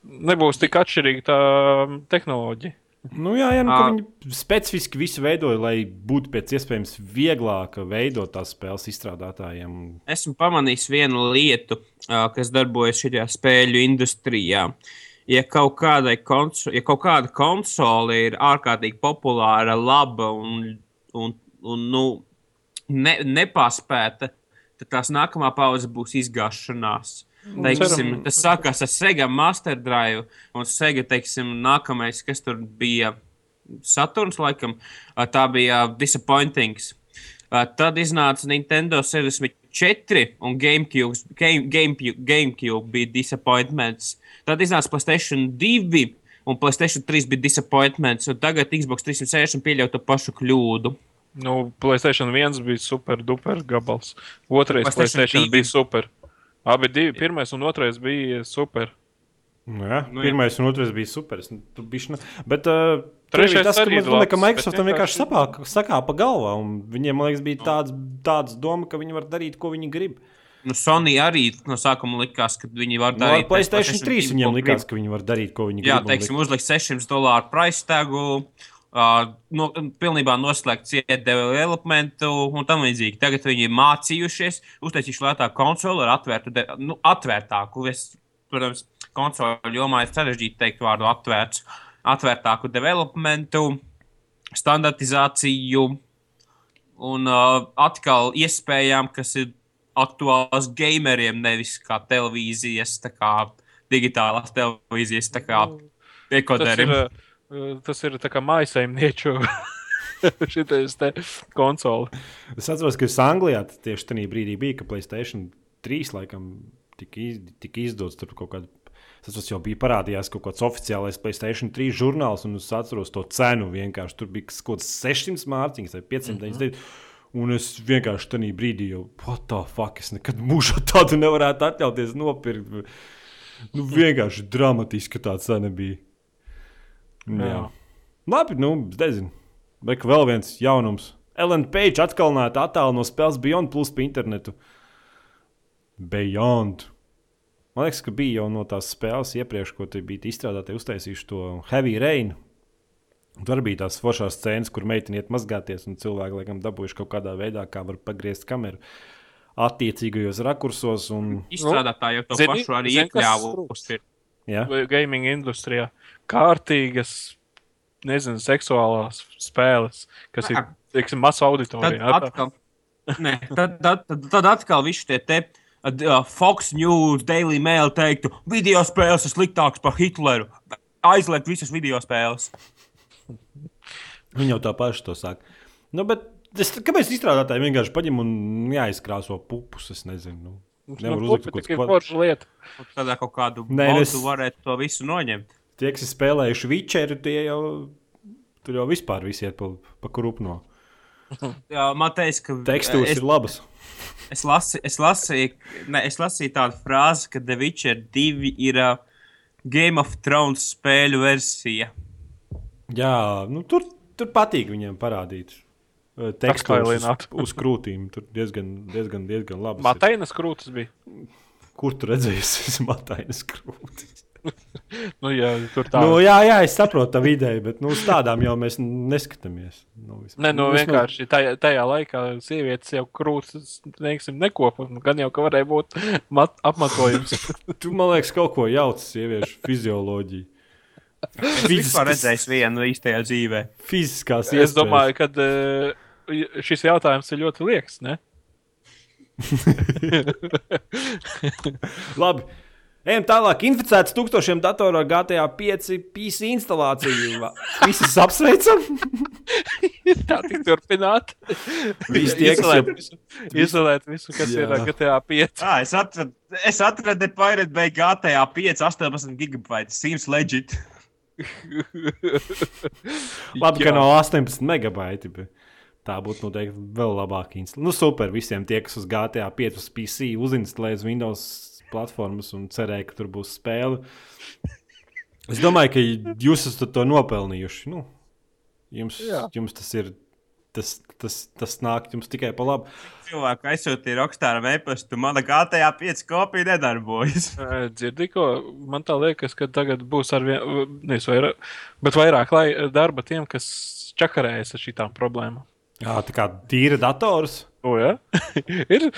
nebūs tik atšķirīga tā um, tehnoloģija. Nu, jā, jā nu, viņi specifiski visu veidoja, lai būtu pēc iespējas vieglāk veidot tās spēles izstrādātājiem. Esmu pamanījis vienu lietu, uh, kas darbojas šajā spēļu industrijā. Uh, ja kaut, konso, ja kaut kāda konsole ir ārkārtīgi populāra, laba un, un, un nu, ne, nepaspēta, tad tās nākamā pauze būs izgāšanās. Teiksim, tas sākās ar Sega Master Drive, un Sega, teiksim, nākamais, kas tur bija, Saturns, laikam, tā bija Disappointings. Tad iznāca Nintendo 64 un GameCube, Game, GameCube, GameCube bija Disappointments. Tad iznāca PlayStation 2 un PlayStation 3 bija disappointments, un tagad Xbox 360 pieļauj to pašu kļūdu. Nu, PlayStation 1 bija super duper gabals. Otrais PlayStation, PlayStation bija super. Abi divi, pirmais un otrais bija super. Nu, jā, nu, pirmais jā. un otrais bija super. Tu bišķi, bet uh, Trešais tas, ka, man, labs, ka Microsoftam vienkārši sapāk, sakāpa galvā, un viņiem, man liekas, bija tāds, tāds doma, ka viņi var darīt, ko viņi grib. Uh, Nu, Sony arī no sākuma likās, ka viņi var nu, darīt. No, PlayStation 3 viņiem likās, ka viņi var darīt, ko viņi grib. Jā, teiksim, uzlikt 600 dolāru price tagu. Uh, no, pilnībā noslēgt cietu elementu un tam līdzīgi. Tagad viņi ir mācījušies, uztaisījuši lētāku konsoli ar atvērtu, de, nu, atvērtāku. Es, protams, konsoli jomā ir sarežģīti teikt vārdu atvērts, atvērtāku developmentu, standartizāciju un uh, atkal iespējām, kas ir aktuāls gameriem, nevis kā televīzijas, tā kā digitālās televīzijas, tā kā dekoderiem. Tas ir, uh, tas ir tā kā maisaimnieču. Šitais te konsoli. Es atceros, ka Anglijā tieši tajā brīdī bija, ka Playstation 3 laikam tika, iz, tika izdots tur kaut kāda. Tas jau bija parādījās kaut kāds oficiālais Playstation 3 žurnāls, un es atceros to cenu vienkārši. Tur bija kaut kāds 600 mārciņas vai 599. Mm -hmm. Un es vienkārši tajā brīdī jau, what the fuck, es nekad mūžā tādu nevarētu atļauties nopirkt. Nu, vienkārši dramatiski tā cena bija. Jā. Jā. Labi, nu, nezinu. Bet vēl viens jaunums. Ellen Page atkalnāta attēlu no spēles Beyond Plus pa internetu. Beyond. Man liekas, ka bija jau no tās spēles iepriekš, ko te bija izstrādāti, uztaisījuši to Heavy Rain. Tur bija tās foršās scēnas, kur meitene iet mazgāties, un cilvēki laikam dabūjuši kaut kādā veidā, kā var pagriezt kameru attiecīgajos rakursos. Un... Izstrādātāji jau to zini, pašu arī iekļāvuši. Ja? Gaming industrijā kārtīgas, nezinu, seksuālās spēles, kas ir, teiksim, masu auditorijā. Tad atkal, ne, tad, tad, tad, tad atkal viss tie te. Uh, Fox News, Daily Mail teiktu, video spēles ir sliktākas par Hitleru. Aizliegt visas video spēles. Viņi jau tā paši to saka. Nu, bet es, kāpēc izstrādātāji vienkārši paņem un jāizkrāso pupus? Es nezinu. Nu. Nevar Nu, uzlikt kaut ko forša lieta. Tādā kaut kādu Nē, Nē, nu es... es- varētu to visu noņemt. Tie, kas ir spēlējuši Witcheru, tie jau tur jau vispār visi iet pa, pa krupno. Jā, man teica, ka Tekstūras es, ir labas. es, lasi, es, lasīju, ne, es lasīju tādu frāzi, ka The Witcher 2 ir uh, Game of Thrones spēļu versija. Jā, nu, tur, tur patīk viņiem parādīt. eh, Tekstūras uz, uz krūtīm. Tur diezgan, diezgan, diezgan labi. Matainas krūtis bija. Kur tu redzēji, matainas krūtis? Nu, jā, tur tā. Nu, jā, jā, es saprotu tā ideju, bet nu, uz tādām jau mēs neskatāmies. Nu, vismaz- Nē, nu vismaz- vienkārši tajā, tajā laikā sievietes jau krūtis, teiksim, nekopa. Nu, Gan jau, ka varēja būt mat, apmetojums. Tu man liekas, kaut ko jauc sieviešu fizioloģiju. Es vispār redzēju vienu īstajā dzīvē. Fiziskās es domāju, ka uh, šis jautājums ir ļoti lieks, ne? Labi. Ejam tālāk. Inficēts tūkstošiem datoru ar GTA 5 PC instalāciju. Visus apsveicam. Tā tik turpināt. Visi tie, kas jau- Izolēt visu, kas Jā. ir GTA 5. Ah, es atradu, es atradu Pirate Bay GTA 5, 18 gigabaita. Seems legit. Labi, ka nav 18 megabaiti. Bet... Tā būtu noteikti vēl labāka instalācija. Nu, super visiem tie, kas uz GTA 5 uz PC uzinstalēs Windows platformas un cerēja, ka tur būs spēle. Es domāju, ka jūs esat to nopelnījuši. Nu, jums, Jā. jums tas ir. Tas, tas, tas nāk jums tikai pa labi. Cilvēku aizsūtīja Rockstar e-pastu, mana GTA 5 kopija nedarbojas. Dzirdi, ko man tā liekas, ka tagad būs ar vienu, nevis vairāk, bet vairāk lai, darba tiem, kas čakarējas ar šīm problēmām. Jā, tā kā tīra dators. O, ja? ir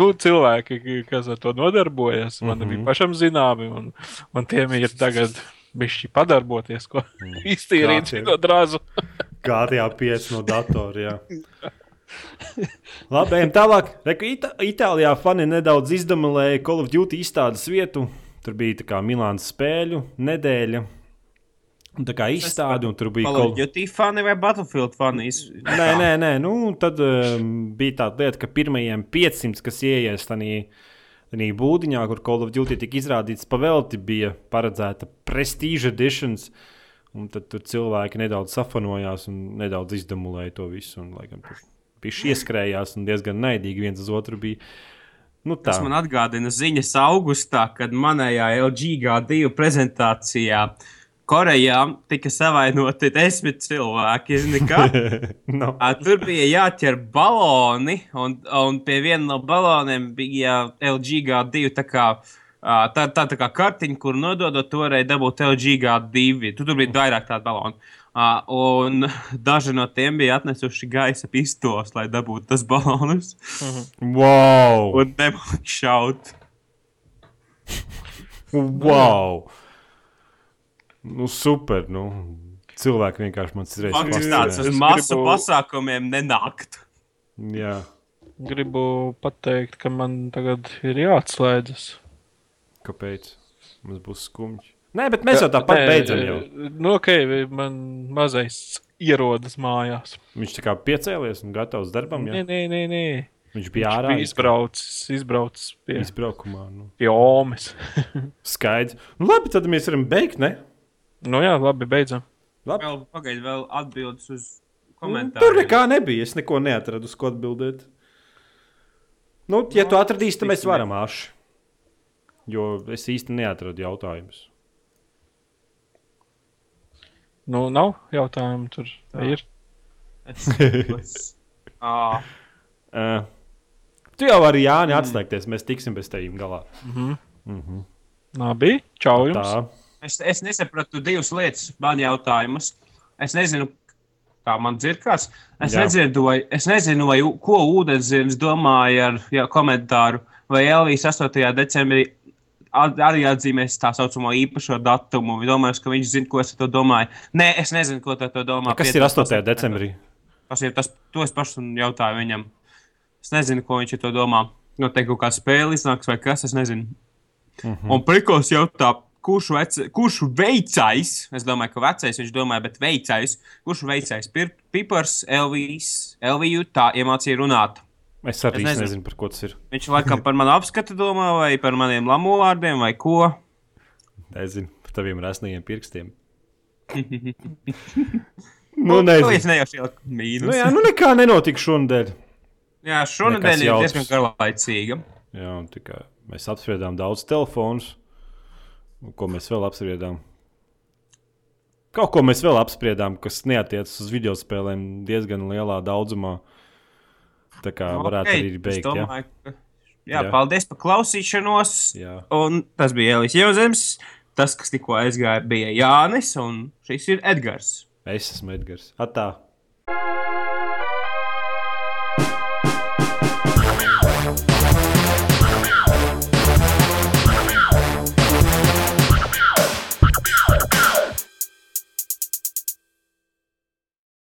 nu, cilvēki, kas ar to nodarbojas. Man mm. -hmm. bija pašam zināmi, un, un tiem ir tagad bišķi padarboties, ko iztīrīt Jā, tie- šo drāzu. GTA 5 no datora. jā. Labi, ejam tālāk. Reku, Ita Itālijā fani nedaudz izdomāja Call of Duty izstādes vietu. Tur bija tā kā Milānas spēļu nedēļa. Un Tā kā izstāde, un tur bija Call of Call- Duty fani vai Battlefield fani? Nē, nē, nē. Nu, tad um, bija tāda lieta, ka pirmajiem 500, kas ienāca tajā būdiņā, kur Call of Duty tika izrādīts pavelti, bija paredzēta prestige editions. Un tad tur cilvēki nedaudz safanojās un nedaudz izdemolēja to visu. Un, laikam, tur bija ieskrējās un diezgan naidīgi viens uz otru bija. Nu, tā Tas man atgādina ziņas augustā, kad manējā LG G2 prezentācijā Korejā tika savainoti desmit cilvēki. No. Ā, Tur bija jāķer baloni, un, un pie viena no baloniem bija LG G2. Tā ā, tā, tā, tā kā kartiņa, kur nododot, to varēja dabūt LG G2. Tur, tur bija vairāk tādu balonu. Ā, Un daži no tiem bija atnesuši gaisa pistoles, lai dabūtu tas balonus. Wow! Un nemāķi šaut. wow. Nu, super. Nu. Cilvēki vienkārši man citreiz Faktiski tāds fascinē. uz masu gribu- pasākumiem nenākt. Jā, Gribu pateikt, ka man tagad ir jāatslēdzas. Kāpēc? Mums būs skumji. Nē, bet mēs jau tāpat Nē, beidzam. Jau. Nu, ok, man mazais ierodas mājās. Viņš tā kā piecēlies un gatavs darbam. Nē, Jā. nē, nē, nē. Viņš bija Viņš ārā bija izbraucis, izbraucis pie, izbraukumā. Nu. pie Omas. Skaidrs. Nu, labi, tad mēs varam beigt. Ne? nu jā, labi, beidzam. Labi. Vēl pagaidi, vēl atbildes uz Nu, komentāriem. Tur nekā nebija. Es neko neatradu, uz ko atbildēt. Nu, ja tu atradīsi, tad mēs varam āši. Jo es īsti neatradu jautājumus. Nu, nav jautājumu tur. Jā. Ir. Es, ā, Uh, tu jau vari Jāni atslēgties. Mēs tiksim bez tevis galā. Labi, čau jums. Tā. es, es nesapratu divas lietas, man jautājumus. Es nezinu, kā man dzirdās. Es, Jā. nedzirdu, vai, es nezinu, vai, ko ūdenzirds domāja ar jā, komentāru, vai Elvijas 8. decembrī arī atzīmēs tā saucamo īpašo datumu. Domāju, ka viņš zina, ko es to domāju. Nē, es nezinu, ko tu domā. Kas ir 8. decembrī? Tas ir tas, to es pašu jautāju viņam. Es nezinu, ko viņš to domā. Noteikti kaut kāda spēle iznāks vai kas, es nezinu. Mhm. -huh. Un prikos jautā, kurš, vece, kurš veicais, es domāju, ka vecais viņš domāja, bet veicais, kurš veicais, Pipars, Elvijas, Elviju tā iemācīja runāt. Es arī Es nezinu. nezinu, par ko tas ir. Viņš laikam par manu apskatu domā, vai par maniem lamu vārdiem, vai ko. Nezinu, par taviem resnajiem pirkstiem. Nu, nu, nezinu. es nejauši ieliku mīnus. Nu, jā, nu nekā nenotika šonadēļ. jā šonadēļ ir diezgan garlaicīga. Jā, un tikai mēs apspriedām daudz telefonus. Ko mēs vēl apspriedām? Kaut ko mēs vēl apspriedām, kas neatiecas uz video spēlēm diezgan lielā daudzumā. Tā kā varētu Ok, arī beigt. Ja? domāju, ka- Jā, Jā. paldies par klausīšanos. Jā. Un tas bija Elvis Jozems. Tas, kas tikko aizgāja, bija Jānis, un šis ir Edgars. Es esmu Edgars. Atā!